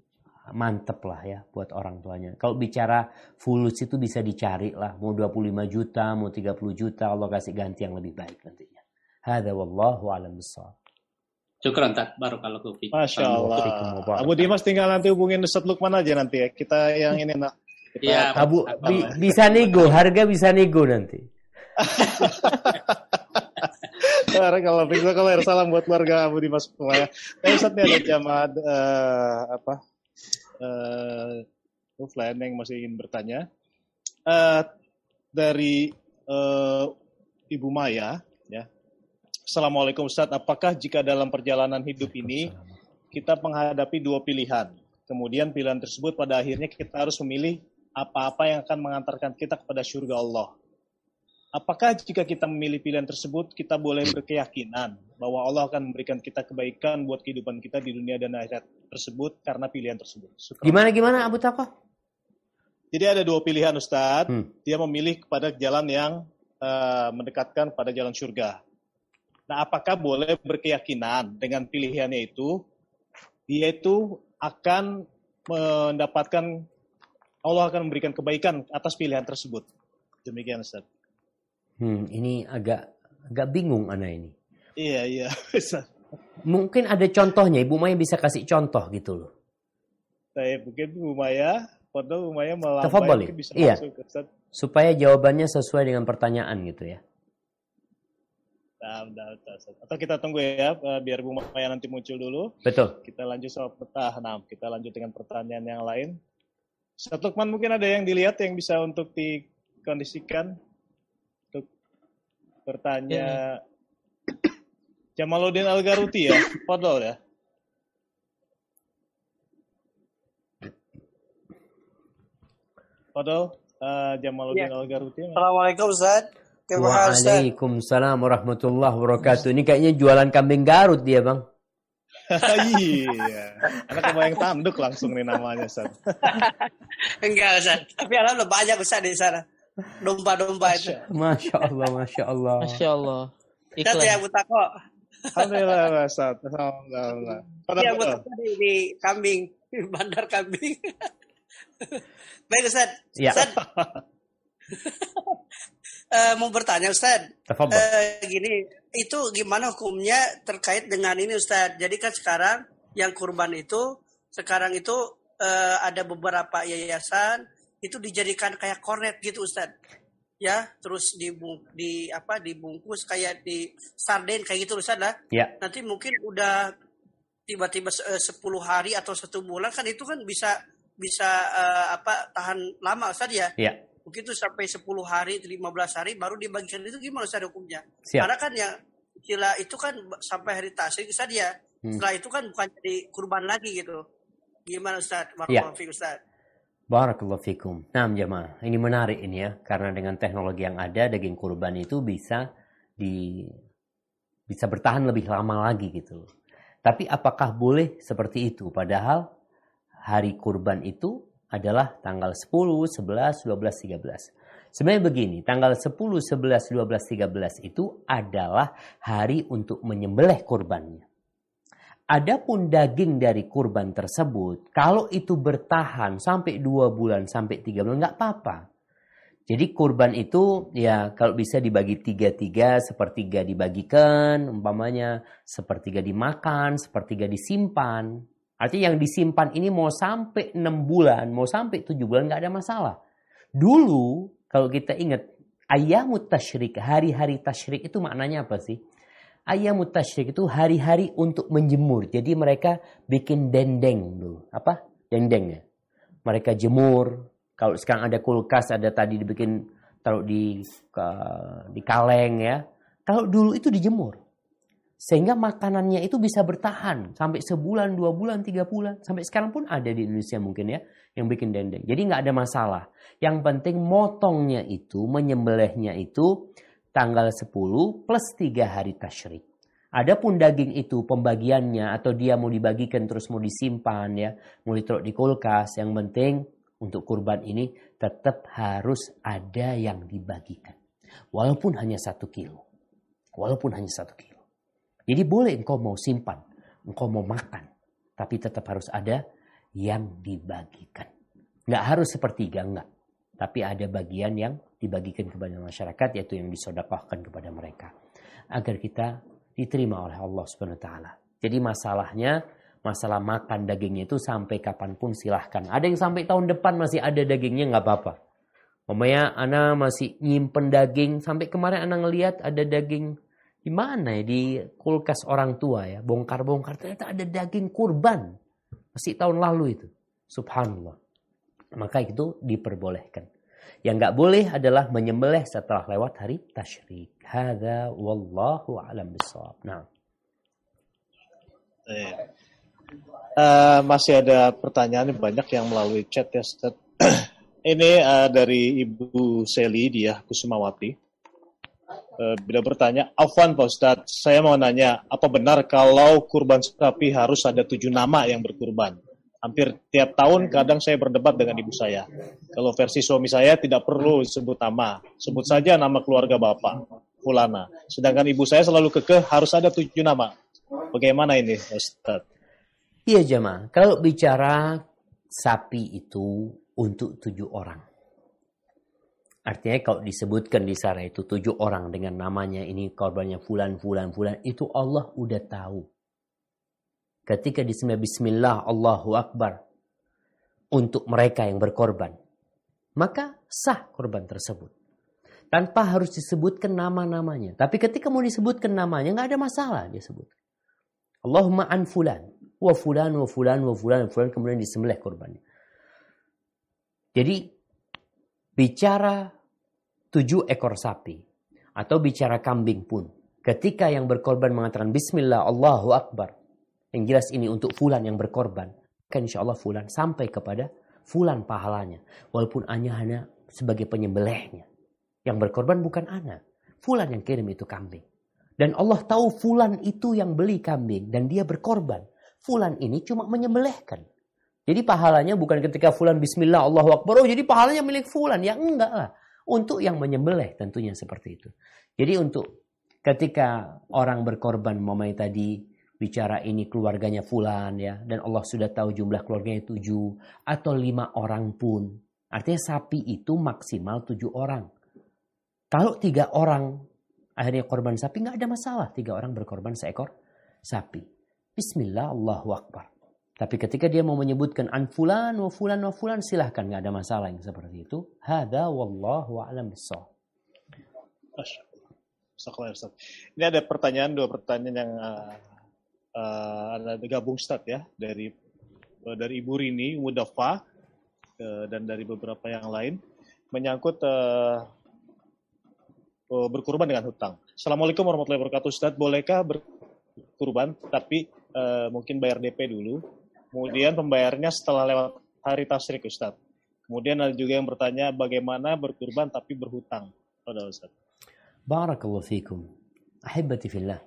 mantep lah ya buat orang tuanya. Kalau bicara fulus itu bisa dicari lah, mau 25 juta, mau 30 juta, Allah kasih ganti yang lebih baik nantinya. Hada wallahu alam. Syukran tak barakallahu fiik. Masya Allah. Abu Dimas tinggal nanti hubungin Ustaz Lukman aja nanti ya. Kita yang ini nak. Iya. Abu bi, bisa nego, harga bisa nego nanti. kalau bisa kalau salam buat keluarga Abu Dimas semuanya. Eh Ustaz nih ada jamaah uh, apa? Uh, offline yang masih ingin bertanya. Uh, dari uh, Ibu Maya Assalamualaikum Ustaz, apakah jika dalam perjalanan hidup ini kita menghadapi dua pilihan, kemudian pilihan tersebut pada akhirnya kita harus memilih apa-apa yang akan mengantarkan kita kepada surga Allah. Apakah jika kita memilih pilihan tersebut, kita boleh berkeyakinan bahwa Allah akan memberikan kita kebaikan buat kehidupan kita di dunia dan akhirat tersebut karena pilihan tersebut? Syukur. Gimana gimana Abu Takoh? Jadi ada dua pilihan Ustadz. Hmm. Dia memilih kepada jalan yang uh, mendekatkan pada jalan surga. Nah, apakah boleh berkeyakinan dengan pilihannya itu, dia itu akan mendapatkan Allah akan memberikan kebaikan atas pilihan tersebut. Demikian Ustaz. Hmm, ini agak agak bingung anak ini. Iya, iya. Mungkin ada contohnya, Ibu Maya bisa kasih contoh gitu loh. Saya mungkin Ibu Maya, foto Ibu Maya melambai bisa iya. masuk Ustaz. Supaya jawabannya sesuai dengan pertanyaan gitu ya. Atau kita tunggu ya, eh, biar Bu Maya nanti muncul dulu. Betul. Kita lanjut soal peta. Nah, kita lanjut dengan pertanyaan yang lain. Satu Lukman mungkin ada yang dilihat yang bisa untuk dikondisikan untuk bertanya. Ya. Jamaluddin Al-Garuti ya, Fadol ya. Fadol, uh, Jamaluddin ya. Al-Garuti. Assalamualaikum Ustaz. Waalaikumsalam warahmatullahi wabarakatuh. Ini kayaknya jualan kambing Garut dia, Bang. iya. Anak kebayang tanduk langsung nih namanya, Ustaz. Enggak, Ustaz. Tapi alhamdulillah banyak Ustaz di sana. Domba-domba itu. Masya Allah, Masya Allah. Masya Allah. Iklan. ya, Butako. Alhamdulillah, Ustaz. Alhamdulillah. Iya, Butako di, di kambing. Bandar kambing. Baik, Ustaz. Ya. Ustaz, uh, mau bertanya Ustaz. Uh, gini, itu gimana hukumnya terkait dengan ini Ustaz? Jadi kan sekarang yang kurban itu sekarang itu uh, ada beberapa yayasan itu dijadikan kayak kornet gitu Ustaz. Ya, terus di di apa dibungkus kayak di sarden kayak gitu Ustaz lah. Ya. Nanti mungkin udah tiba-tiba uh, 10 hari atau satu bulan kan itu kan bisa bisa uh, apa tahan lama Ustaz ya. Ya begitu sampai 10 hari 15 hari baru dibagikan itu gimana Ustaz hukumnya Siap. karena kan ya istilah itu kan sampai hari tasrik Ustaz ya hmm. setelah itu kan bukan jadi kurban lagi gitu gimana Ustaz Barakallahu ya. Ustaz Barakallahu fikum. Nah, jemaah, ini menarik ini ya, karena dengan teknologi yang ada, daging kurban itu bisa di bisa bertahan lebih lama lagi gitu. Tapi apakah boleh seperti itu? Padahal hari kurban itu adalah tanggal 10, 11, 12, 13. Sebenarnya begini, tanggal 10, 11, 12, 13 itu adalah hari untuk menyembelih kurbannya. Adapun daging dari kurban tersebut, kalau itu bertahan sampai 2 bulan, sampai 3 bulan, nggak apa-apa. Jadi kurban itu ya kalau bisa dibagi tiga-tiga, sepertiga dibagikan, umpamanya sepertiga dimakan, sepertiga disimpan. Artinya yang disimpan ini mau sampai 6 bulan, mau sampai 7 bulan nggak ada masalah. Dulu kalau kita ingat ayamut tasyrik, hari-hari tasyrik itu maknanya apa sih? Ayamut tasyrik itu hari-hari untuk menjemur. Jadi mereka bikin dendeng dulu. Apa? Dendeng ya. Mereka jemur. Kalau sekarang ada kulkas, ada tadi dibikin taruh di di kaleng ya. Kalau dulu itu dijemur. Sehingga makanannya itu bisa bertahan sampai sebulan, dua bulan, tiga bulan. Sampai sekarang pun ada di Indonesia mungkin ya yang bikin dendeng. Jadi nggak ada masalah. Yang penting motongnya itu, menyembelihnya itu tanggal 10 plus tiga hari tasyrik. Adapun daging itu pembagiannya atau dia mau dibagikan terus mau disimpan ya, mau ditaruh di kulkas, yang penting untuk kurban ini tetap harus ada yang dibagikan. Walaupun hanya satu kilo. Walaupun hanya satu kilo. Jadi boleh engkau mau simpan, engkau mau makan, tapi tetap harus ada yang dibagikan. Nggak harus sepertiga, enggak. Tapi ada bagian yang dibagikan kepada masyarakat, yaitu yang disodakohkan kepada mereka. Agar kita diterima oleh Allah Subhanahu taala. Jadi masalahnya masalah makan dagingnya itu sampai kapan pun silahkan. Ada yang sampai tahun depan masih ada dagingnya nggak apa-apa. Mamanya Ana masih nyimpen daging sampai kemarin Ana ngelihat ada daging di mana ya? Di kulkas orang tua ya. Bongkar-bongkar. Ternyata ada daging kurban. Masih tahun lalu itu. Subhanallah. Maka itu diperbolehkan. Yang nggak boleh adalah menyembelih setelah lewat hari tasyrik. Hadza wallahu alam bisawab nah. Uh, masih ada pertanyaan banyak yang melalui chat ya Ustaz. ini uh, dari Ibu Seli dia Kusumawati bila bertanya, Afwan Pak Ustadz, saya mau nanya, apa benar kalau kurban sapi harus ada tujuh nama yang berkurban? Hampir tiap tahun kadang saya berdebat dengan ibu saya. Kalau versi suami saya tidak perlu sebut nama, sebut saja nama keluarga bapak, Fulana. Sedangkan ibu saya selalu kekeh harus ada tujuh nama. Bagaimana ini Ustadz? Iya jemaah, kalau bicara sapi itu untuk tujuh orang Artinya kalau disebutkan di sana itu tujuh orang dengan namanya ini korbannya fulan, fulan, fulan. Itu Allah udah tahu. Ketika disebut bismillah Allahu Akbar. Untuk mereka yang berkorban. Maka sah korban tersebut. Tanpa harus disebutkan nama-namanya. Tapi ketika mau disebutkan namanya nggak ada masalah dia sebut. Allahumma an fulan. Wa fulan, wa fulan, wa fulan, wa fulan. Kemudian disembelih korbannya. Jadi bicara tujuh ekor sapi atau bicara kambing pun ketika yang berkorban mengatakan Bismillah Allahu Akbar yang jelas ini untuk fulan yang berkorban. Kan insya Allah fulan sampai kepada fulan pahalanya. Walaupun hanya hanya sebagai penyembelihnya. Yang berkorban bukan anak fulan yang kirim itu kambing. Dan Allah tahu fulan itu yang beli kambing dan dia berkorban. Fulan ini cuma menyembelihkan jadi pahalanya bukan ketika fulan bismillah Allahu akbar. Oh jadi pahalanya milik fulan. Ya enggak lah. Untuk yang menyembelih tentunya seperti itu. Jadi untuk ketika orang berkorban mamai tadi bicara ini keluarganya fulan ya dan Allah sudah tahu jumlah keluarganya tujuh atau lima orang pun artinya sapi itu maksimal tujuh orang kalau tiga orang akhirnya korban sapi nggak ada masalah tiga orang berkorban seekor sapi Bismillah Allahu Akbar tapi ketika dia mau menyebutkan an fulan wa fulan wa fulan silahkan nggak ada masalah yang seperti itu. Hada wallahu a'lam bissawab. Ini ada pertanyaan dua pertanyaan yang uh, uh, ada gabung start ya dari uh, dari Ibu Rini Mudafa uh, dan dari beberapa yang lain menyangkut uh, uh, berkurban dengan hutang. Assalamualaikum warahmatullahi wabarakatuh Ustaz. Bolehkah berkurban tapi uh, mungkin bayar DP dulu Kemudian pembayarnya setelah lewat hari tasrik Ustaz. Kemudian ada juga yang bertanya bagaimana berkurban tapi berhutang. Pada Ustaz. Barakallahu fikum. Ahibati fillah.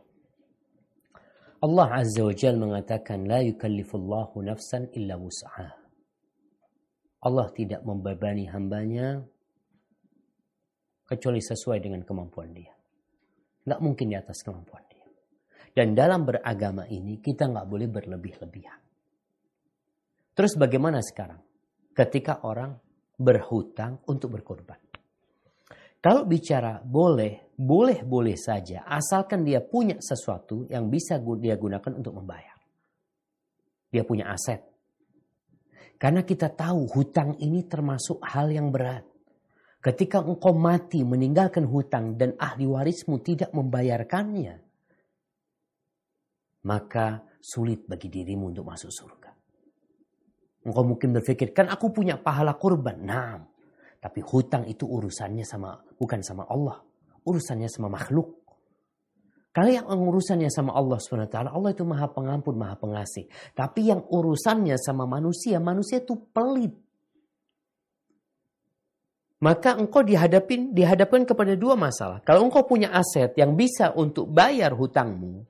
Allah Azza wa Jal mengatakan la yukallifullahu nafsan illa wus'aha. Allah tidak membebani hambanya kecuali sesuai dengan kemampuan dia. Nggak mungkin di atas kemampuan dia. Dan dalam beragama ini kita nggak boleh berlebih-lebihan. Terus bagaimana sekarang? Ketika orang berhutang untuk berkorban. Kalau bicara boleh, boleh-boleh saja asalkan dia punya sesuatu yang bisa dia gunakan untuk membayar. Dia punya aset. Karena kita tahu hutang ini termasuk hal yang berat. Ketika engkau mati meninggalkan hutang dan ahli warismu tidak membayarkannya, maka sulit bagi dirimu untuk masuk surga. Engkau mungkin berpikir, kan aku punya pahala kurban. Nah, tapi hutang itu urusannya sama bukan sama Allah. Urusannya sama makhluk. Kalau yang urusannya sama Allah SWT, Allah itu maha pengampun, maha pengasih. Tapi yang urusannya sama manusia, manusia itu pelit. Maka engkau dihadapin, dihadapkan kepada dua masalah. Kalau engkau punya aset yang bisa untuk bayar hutangmu,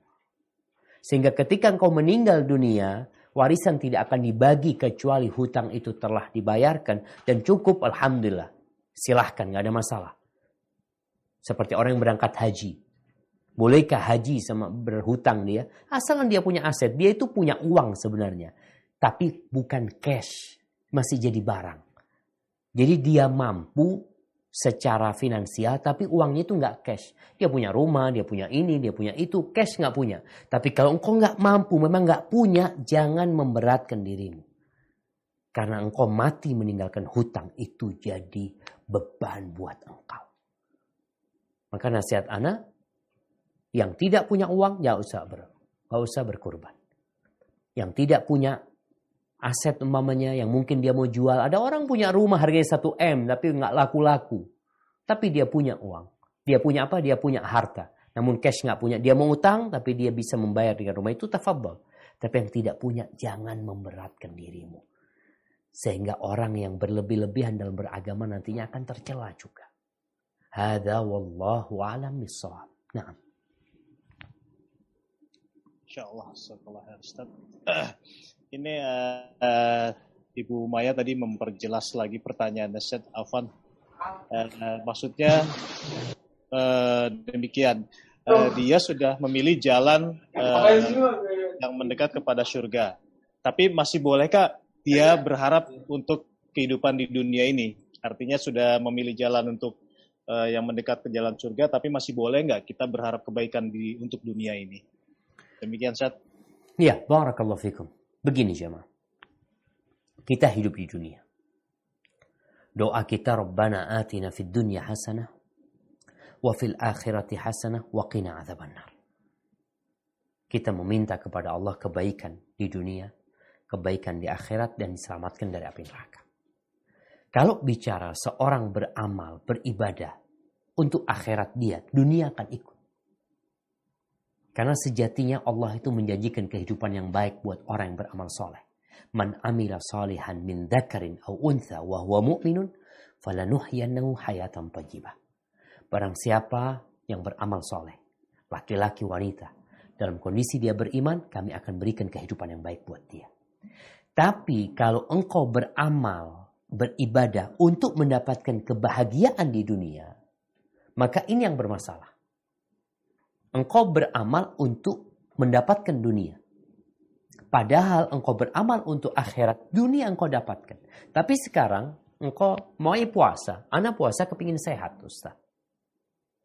sehingga ketika engkau meninggal dunia, warisan tidak akan dibagi kecuali hutang itu telah dibayarkan dan cukup alhamdulillah. Silahkan, nggak ada masalah. Seperti orang yang berangkat haji. Bolehkah haji sama berhutang dia? Asalkan dia punya aset, dia itu punya uang sebenarnya. Tapi bukan cash, masih jadi barang. Jadi dia mampu secara finansial, tapi uangnya itu nggak cash. Dia punya rumah, dia punya ini, dia punya itu, cash nggak punya. Tapi kalau engkau nggak mampu, memang nggak punya, jangan memberatkan dirimu. Karena engkau mati meninggalkan hutang, itu jadi beban buat engkau. Maka nasihat anak, yang tidak punya uang, ya usah ber, gak usah berkorban. Yang tidak punya aset umpamanya yang mungkin dia mau jual. Ada orang punya rumah harganya 1 M tapi nggak laku-laku. Tapi dia punya uang. Dia punya apa? Dia punya harta. Namun cash nggak punya. Dia mau utang tapi dia bisa membayar dengan rumah itu tafadhol. Tapi yang tidak punya jangan memberatkan dirimu. Sehingga orang yang berlebih-lebihan dalam beragama nantinya akan tercela juga. Hada wallahu alam bisawab. Nah. Insya Allah, Ustaz. Ini uh, uh, Ibu Maya tadi memperjelas lagi pertanyaan Ustaz Afan. Uh, uh, maksudnya uh, demikian. Uh, dia sudah memilih jalan uh, yang mendekat kepada surga. Tapi masih bolehkah dia berharap untuk kehidupan di dunia ini? Artinya sudah memilih jalan untuk uh, yang mendekat ke jalan surga, tapi masih boleh nggak kita berharap kebaikan di untuk dunia ini? Demikian Ustaz. Ya, barakallahu fikum. Begini jemaah. Kita hidup di dunia. Doa kita Rabbana atina fid dunya hasanah wa fil akhirati hasanah wa qina adzabannar. Kita meminta kepada Allah kebaikan di dunia, kebaikan di akhirat dan diselamatkan dari api neraka. Kalau bicara seorang beramal, beribadah untuk akhirat dia, dunia akan ikut. Karena sejatinya Allah itu menjanjikan kehidupan yang baik buat orang yang beramal soleh. Man amila salihan min dhakarin au untha wa huwa mu'minun falanuhyannahu hayatan tajibah. Barang siapa yang beramal soleh, laki-laki wanita, dalam kondisi dia beriman, kami akan berikan kehidupan yang baik buat dia. Tapi kalau engkau beramal, beribadah untuk mendapatkan kebahagiaan di dunia, maka ini yang bermasalah engkau beramal untuk mendapatkan dunia. Padahal engkau beramal untuk akhirat, dunia engkau dapatkan. Tapi sekarang engkau mau puasa, anak puasa kepingin sehat, Ustaz.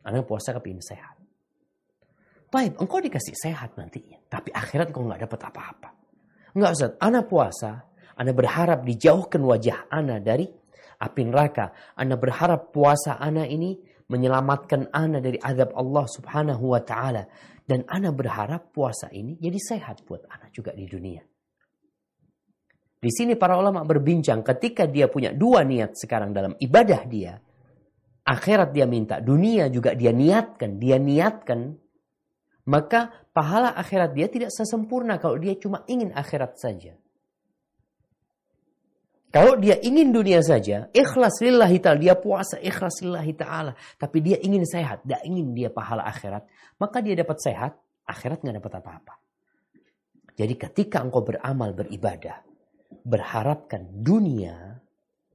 Anak puasa kepingin sehat. Baik, engkau dikasih sehat nantinya. Tapi akhirat engkau nggak dapat apa-apa. Enggak Ustaz, anak puasa, anak berharap dijauhkan wajah anak dari api neraka. Anak berharap puasa anak ini menyelamatkan ana dari azab Allah Subhanahu wa taala dan ana berharap puasa ini jadi sehat buat ana juga di dunia. Di sini para ulama berbincang ketika dia punya dua niat sekarang dalam ibadah dia, akhirat dia minta, dunia juga dia niatkan, dia niatkan, maka pahala akhirat dia tidak sesempurna kalau dia cuma ingin akhirat saja. Kalau dia ingin dunia saja, ikhlas lillahi ta'ala, dia puasa ikhlas lillahi ta'ala. Tapi dia ingin sehat, tidak ingin dia pahala akhirat. Maka dia dapat sehat, akhirat nggak dapat apa-apa. Jadi ketika engkau beramal, beribadah, berharapkan dunia,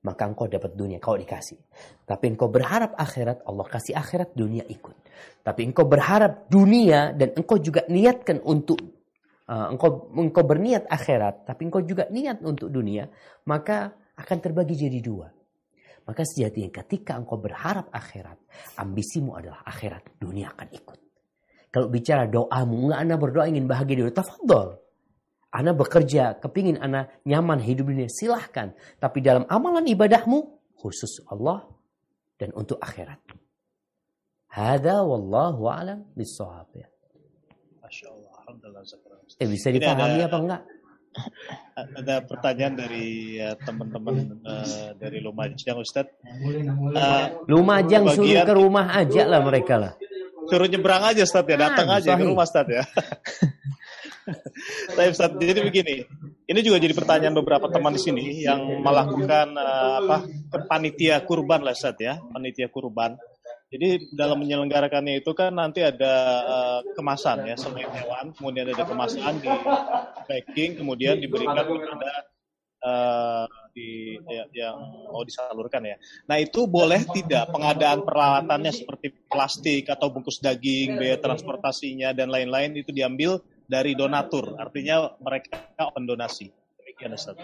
maka engkau dapat dunia, kau dikasih. Tapi engkau berharap akhirat, Allah kasih akhirat, dunia ikut. Tapi engkau berharap dunia dan engkau juga niatkan untuk uh, engkau engkau berniat akhirat, tapi engkau juga niat untuk dunia, maka akan terbagi jadi dua. Maka sejatinya ketika engkau berharap akhirat, ambisimu adalah akhirat, dunia akan ikut. Kalau bicara doamu, enggak anak berdoa ingin bahagia di dunia, tafadhol. Anak bekerja, kepingin anak nyaman hidup dunia, silahkan. Tapi dalam amalan ibadahmu, khusus Allah dan untuk akhirat. Hada wallahu alam bisawab ya. Masya. Alhamdulillah. Eh bisa dipahami ada, apa enggak? Ada pertanyaan dari uh, teman-teman uh, dari Lumajang Ustadz. Uh, Lumajang bagian, suruh ke rumah aja lah mereka lah. suruh nyebrang aja Ustaz ya, datang nah, aja ke rumah Ustaz ya. Tapi Ustaz, jadi begini, ini juga jadi pertanyaan beberapa teman di sini yang melakukan uh, apa panitia kurban lah Ustaz ya, panitia kurban. Jadi dalam menyelenggarakannya itu kan nanti ada uh, kemasan ya selain hewan, kemudian ada kemasan di packing, kemudian diberikan kepada uh, di ya, yang mau disalurkan ya. Nah itu boleh tidak pengadaan peralatannya seperti plastik atau bungkus daging, biaya transportasinya dan lain-lain itu diambil dari donatur, artinya mereka open donasi. Demikian Ustaz.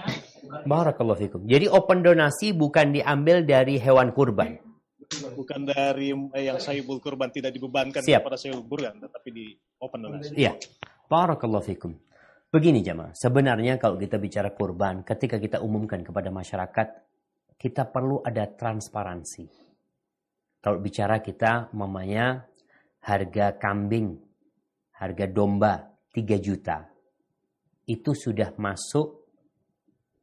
Barakallahu fikum. Jadi open donasi bukan diambil dari hewan kurban. Bukan dari eh, yang sahibul kurban tidak dibebankan Siap. kepada sahibul kurban, tetapi di open donasi. Iya. Barakallahu fikum. Begini jemaah, sebenarnya kalau kita bicara kurban, ketika kita umumkan kepada masyarakat, kita perlu ada transparansi. Kalau bicara kita, mamanya harga kambing, harga domba, 3 juta itu sudah masuk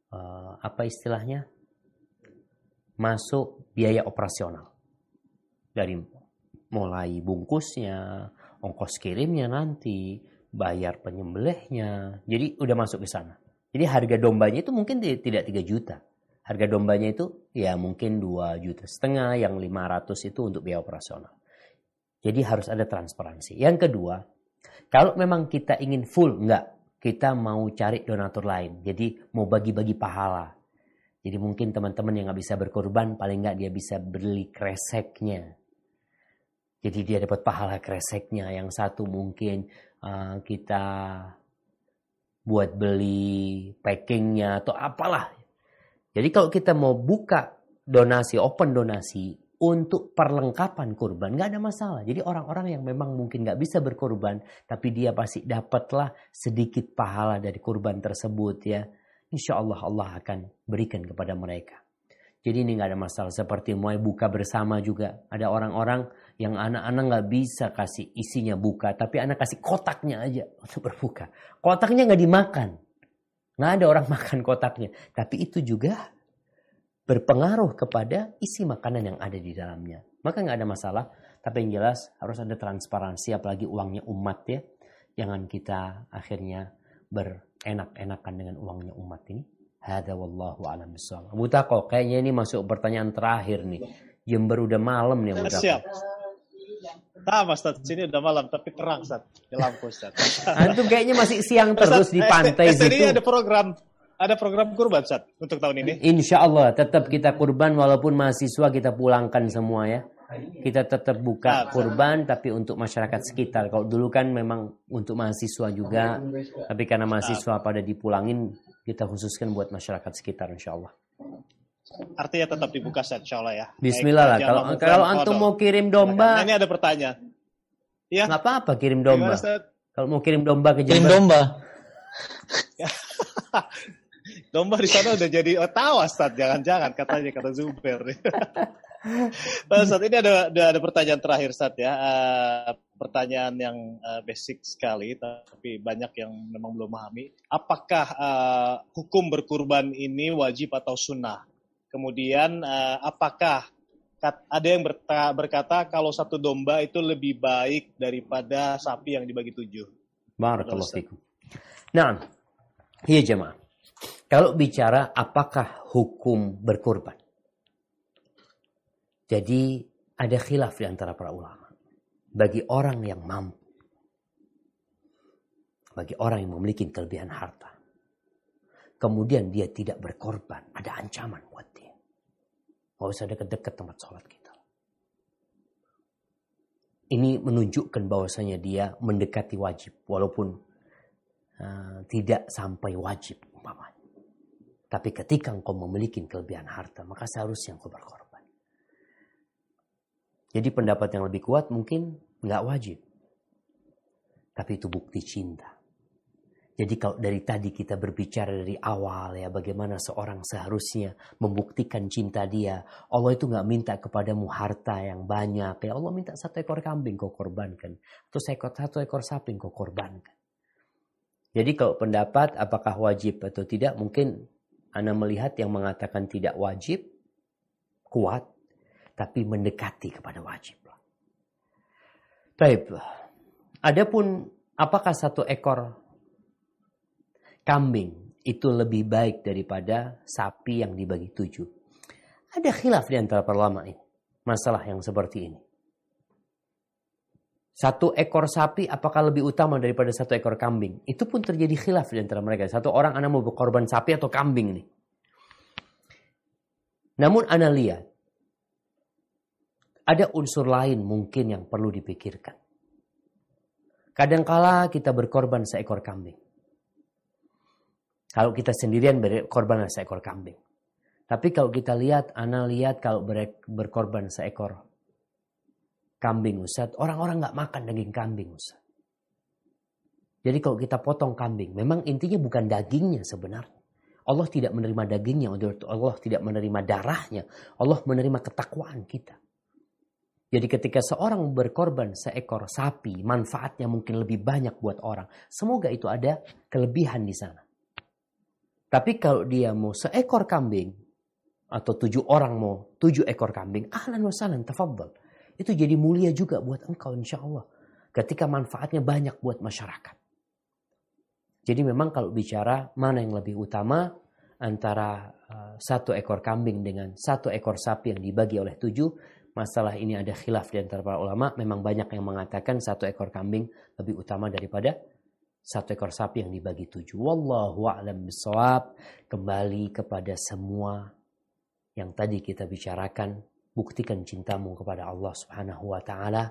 uh, apa istilahnya masuk biaya operasional dari mulai bungkusnya ongkos kirimnya nanti bayar penyembelihnya jadi udah masuk ke sana jadi harga dombanya itu mungkin tidak 3 juta harga dombanya itu ya mungkin 2 juta setengah yang 500 itu untuk biaya operasional jadi harus ada transparansi yang kedua kalau memang kita ingin full, enggak. Kita mau cari donatur lain. Jadi mau bagi-bagi pahala. Jadi mungkin teman-teman yang nggak bisa berkorban, paling nggak dia bisa beli kreseknya. Jadi dia dapat pahala kreseknya. Yang satu mungkin uh, kita buat beli packingnya atau apalah. Jadi kalau kita mau buka donasi, open donasi, untuk perlengkapan kurban nggak ada masalah. Jadi orang-orang yang memang mungkin nggak bisa berkorban, tapi dia pasti dapatlah sedikit pahala dari kurban tersebut ya. Insya Allah Allah akan berikan kepada mereka. Jadi ini nggak ada masalah. Seperti mau buka bersama juga. Ada orang-orang yang anak-anak nggak bisa kasih isinya buka, tapi anak kasih kotaknya aja untuk berbuka. Kotaknya nggak dimakan. Nggak ada orang makan kotaknya. Tapi itu juga berpengaruh kepada isi makanan yang ada di dalamnya. Maka nggak ada masalah, tapi yang jelas harus ada transparansi, apalagi uangnya umat ya. Jangan kita akhirnya berenak-enakan dengan uangnya umat ini. Hada wallahu alam bisawab. Abu Tako, kayaknya ini masuk pertanyaan terakhir nih. Jember udah malam nih Abu Tako. Siap. Nah, Mas Tad, sini udah malam tapi terang, Ustaz. Di lampu, Ustaz. Antum kayaknya masih siang terus di pantai situ. Ini ada program ada program kurban saat untuk tahun ini? Insya Allah tetap kita kurban walaupun mahasiswa kita pulangkan semua ya. Kita tetap buka kurban tapi untuk masyarakat sekitar. Kalau dulu kan memang untuk mahasiswa juga, tapi karena mahasiswa pada dipulangin, kita khususkan buat masyarakat sekitar insya Allah. Artinya tetap dibuka set insya Allah ya. Bismillah lah. Kalau kalau antum mau kirim domba, nah, ini ada pertanyaan. Ya. Nggak apa-apa kirim domba. Kalau mau kirim domba ke Jember. Kirim domba. Domba di sana udah jadi oh, tahu Ustaz, jangan-jangan katanya kata Zuber. nah, saat ini ada, ada ada pertanyaan terakhir saat ya. Uh, pertanyaan yang uh, basic sekali tapi banyak yang memang belum memahami. Apakah uh, hukum berkurban ini wajib atau sunnah? Kemudian uh, apakah ada yang berkata kalau satu domba itu lebih baik daripada sapi yang dibagi tujuh? Barakallahu fikum. Nah, iya jemaah. Kalau bicara apakah hukum berkorban. Jadi ada khilaf di antara para ulama. Bagi orang yang mampu. Bagi orang yang memiliki kelebihan harta. Kemudian dia tidak berkorban. Ada ancaman buat dia. Gak usah dekat-dekat tempat sholat kita. Ini menunjukkan bahwasanya dia mendekati wajib. Walaupun uh, tidak sampai wajib umpamanya. Tapi ketika engkau memiliki kelebihan harta, maka seharusnya engkau berkorban. Jadi pendapat yang lebih kuat mungkin nggak wajib. Tapi itu bukti cinta. Jadi kalau dari tadi kita berbicara dari awal ya bagaimana seorang seharusnya membuktikan cinta dia. Allah itu nggak minta kepadamu harta yang banyak. Ya Allah minta satu ekor kambing kau korbankan. Atau seekor, satu ekor sapi kau korbankan. Jadi kalau pendapat apakah wajib atau tidak mungkin anda melihat yang mengatakan tidak wajib, kuat, tapi mendekati kepada wajib. Baik. Adapun apakah satu ekor kambing itu lebih baik daripada sapi yang dibagi tujuh? Ada khilaf di antara para ulama ini. Masalah yang seperti ini. Satu ekor sapi apakah lebih utama daripada satu ekor kambing? Itu pun terjadi khilaf di antara mereka. Satu orang anak mau berkorban sapi atau kambing nih. Namun anak lihat. Ada unsur lain mungkin yang perlu dipikirkan. Kadangkala kita berkorban seekor kambing. Kalau kita sendirian berkorban seekor kambing. Tapi kalau kita lihat, anak lihat kalau berkorban seekor kambing Ustaz, orang-orang nggak makan daging kambing Ustaz. Jadi kalau kita potong kambing, memang intinya bukan dagingnya sebenarnya. Allah tidak menerima dagingnya, Allah tidak menerima darahnya, Allah menerima ketakwaan kita. Jadi ketika seorang berkorban seekor sapi, manfaatnya mungkin lebih banyak buat orang. Semoga itu ada kelebihan di sana. Tapi kalau dia mau seekor kambing, atau tujuh orang mau tujuh ekor kambing, ahlan wa sahlan, tafadhal. Itu jadi mulia juga buat engkau insya Allah. Ketika manfaatnya banyak buat masyarakat. Jadi memang kalau bicara mana yang lebih utama antara uh, satu ekor kambing dengan satu ekor sapi yang dibagi oleh tujuh, masalah ini ada khilaf di antara para ulama. Memang banyak yang mengatakan satu ekor kambing lebih utama daripada satu ekor sapi yang dibagi tujuh. Wallahu a'lam bisawab. Kembali kepada semua yang tadi kita bicarakan Buktikan cintamu kepada Allah Subhanahu wa taala.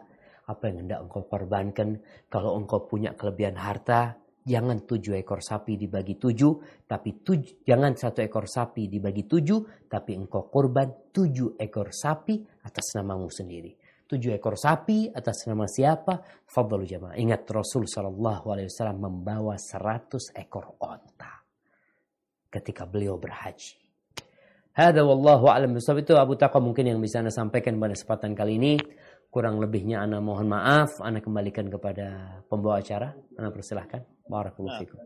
Apa yang hendak engkau korbankan? Kalau engkau punya kelebihan harta, jangan tujuh ekor sapi dibagi tujuh, tapi tuj jangan satu ekor sapi dibagi tujuh, tapi engkau korban tujuh ekor sapi atas namamu sendiri. Tujuh ekor sapi atas nama siapa? Fadlu jamaah. Ingat Rasul Shallallahu Alaihi Wasallam membawa seratus ekor onta ketika beliau berhaji. Hada wallahu alam itu Abu Taqa mungkin yang bisa Anda sampaikan pada kesempatan kali ini. Kurang lebihnya Anda mohon maaf. Anda kembalikan kepada pembawa acara. Anda persilahkan. Barakallahu fikum.